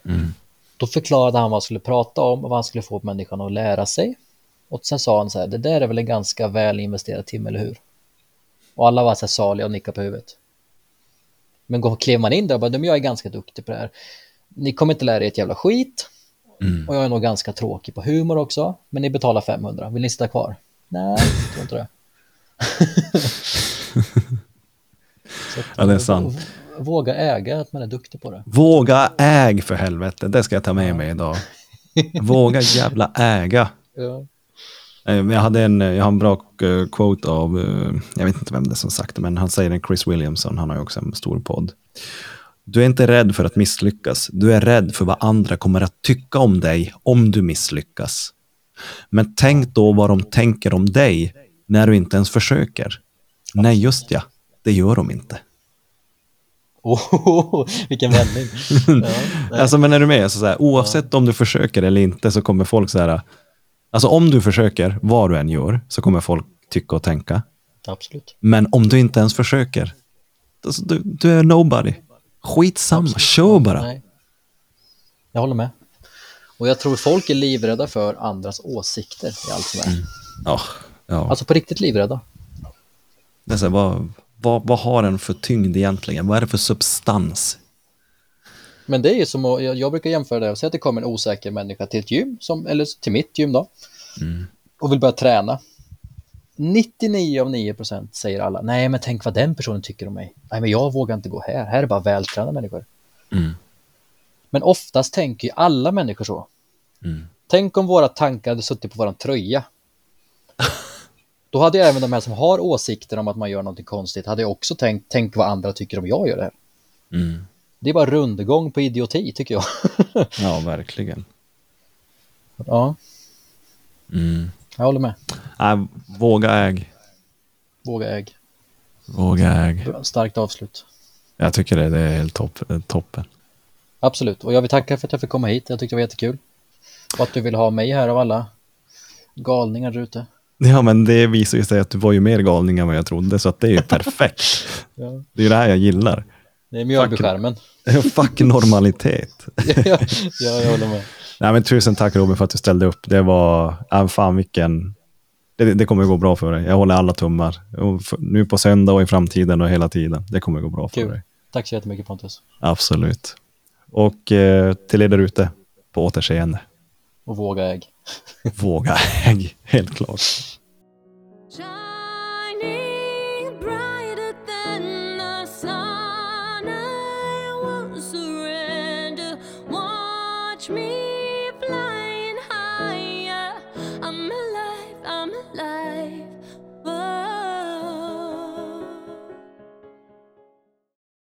Mm. Då förklarade han vad han skulle prata om och vad han skulle få människan att lära sig. Och sen sa han så här, det där är väl en ganska väl investerad timme, eller hur? Och alla var så här saliga och nickade på huvudet. Men klev man in där och bara, jag är ganska duktig på det här. Ni kommer inte lära er ett jävla skit. Mm. Och jag är nog ganska tråkig på humor också. Men ni betalar 500. Vill ni sitta kvar? Nej, jag tror inte det. [LAUGHS] Så ja, det är sant. Våga äga att man är duktig på det. Våga äg för helvete. Det ska jag ta med mig idag. [LAUGHS] Våga jävla äga. Ja. Eh, jag hade en, jag har en bra eh, quote av, eh, jag vet inte vem det är som sagt men han säger den Chris Williamson, han har ju också en stor podd. Du är inte rädd för att misslyckas. Du är rädd för vad andra kommer att tycka om dig om du misslyckas. Men tänk då vad de tänker om dig när du inte ens försöker. Nej, just ja. Det gör de inte. Oh, vilken vändning. [LAUGHS] Ja. Alltså, men är du med? Så så här, oavsett om du försöker eller inte så kommer folk så här. Alltså om du försöker, vad du än gör, så kommer folk tycka och tänka. Absolut. Men om du inte ens försöker, alltså, du, du är nobody. Skitsamma, kör bara. Nej. Jag håller med. Och jag tror folk är livrädda för andras åsikter i allt som är. Ja, ja. Alltså på riktigt livrädda. Det är så här, vad, vad, vad har den för tyngd egentligen? Vad är det för substans? Men det är ju som att, jag, jag brukar jämföra det, säg att det kommer en osäker människa till ett gym, som, eller till mitt gym då, och vill börja träna. 99 av 9 procent säger alla, nej men tänk vad den personen tycker om mig. Nej men jag vågar inte gå här, här är bara vältränade människor. Mm. Men oftast tänker ju alla människor så. Mm. Tänk om våra tankar hade suttit på våran tröja. [LAUGHS] Då hade även de här som har åsikter om att man gör någonting konstigt, hade jag också tänkt, tänk vad andra tycker om jag gör det här. Mm. Det är bara rundgång på idioti tycker jag. [LAUGHS] Ja, verkligen. ja, Mm. jag håller med. Äh, våga äg. Våga äg. Våga äg. Starkt avslut. Jag tycker det, det är helt topp, toppen. Absolut, och jag vill tacka för att jag fick komma hit. Jag tyckte det var jättekul. Och att du vill ha mig här av alla galningar där ute. Ja, men det visar ju sig att du var ju mer galning än vad jag trodde, så att det är ju perfekt. [LAUGHS] Ja. Det är ju det här jag gillar. Det är Mjölbyskärmen. [LAUGHS] Fuck normalitet. [LAUGHS] ja, ja, jag håller med. Nej, men tusen tack Robin för att du ställde upp. Det var, äh, fan vilken... Det, det kommer gå bra för dig. Jag håller alla tummar. För, nu på söndag och i framtiden och hela tiden. Det kommer gå bra för Kul. dig. Tack så jättemycket Pontus. Absolut. Och eh, till er där ute, på återseende. Och våga äg. Våga äg, [LAUGHS] helt klart.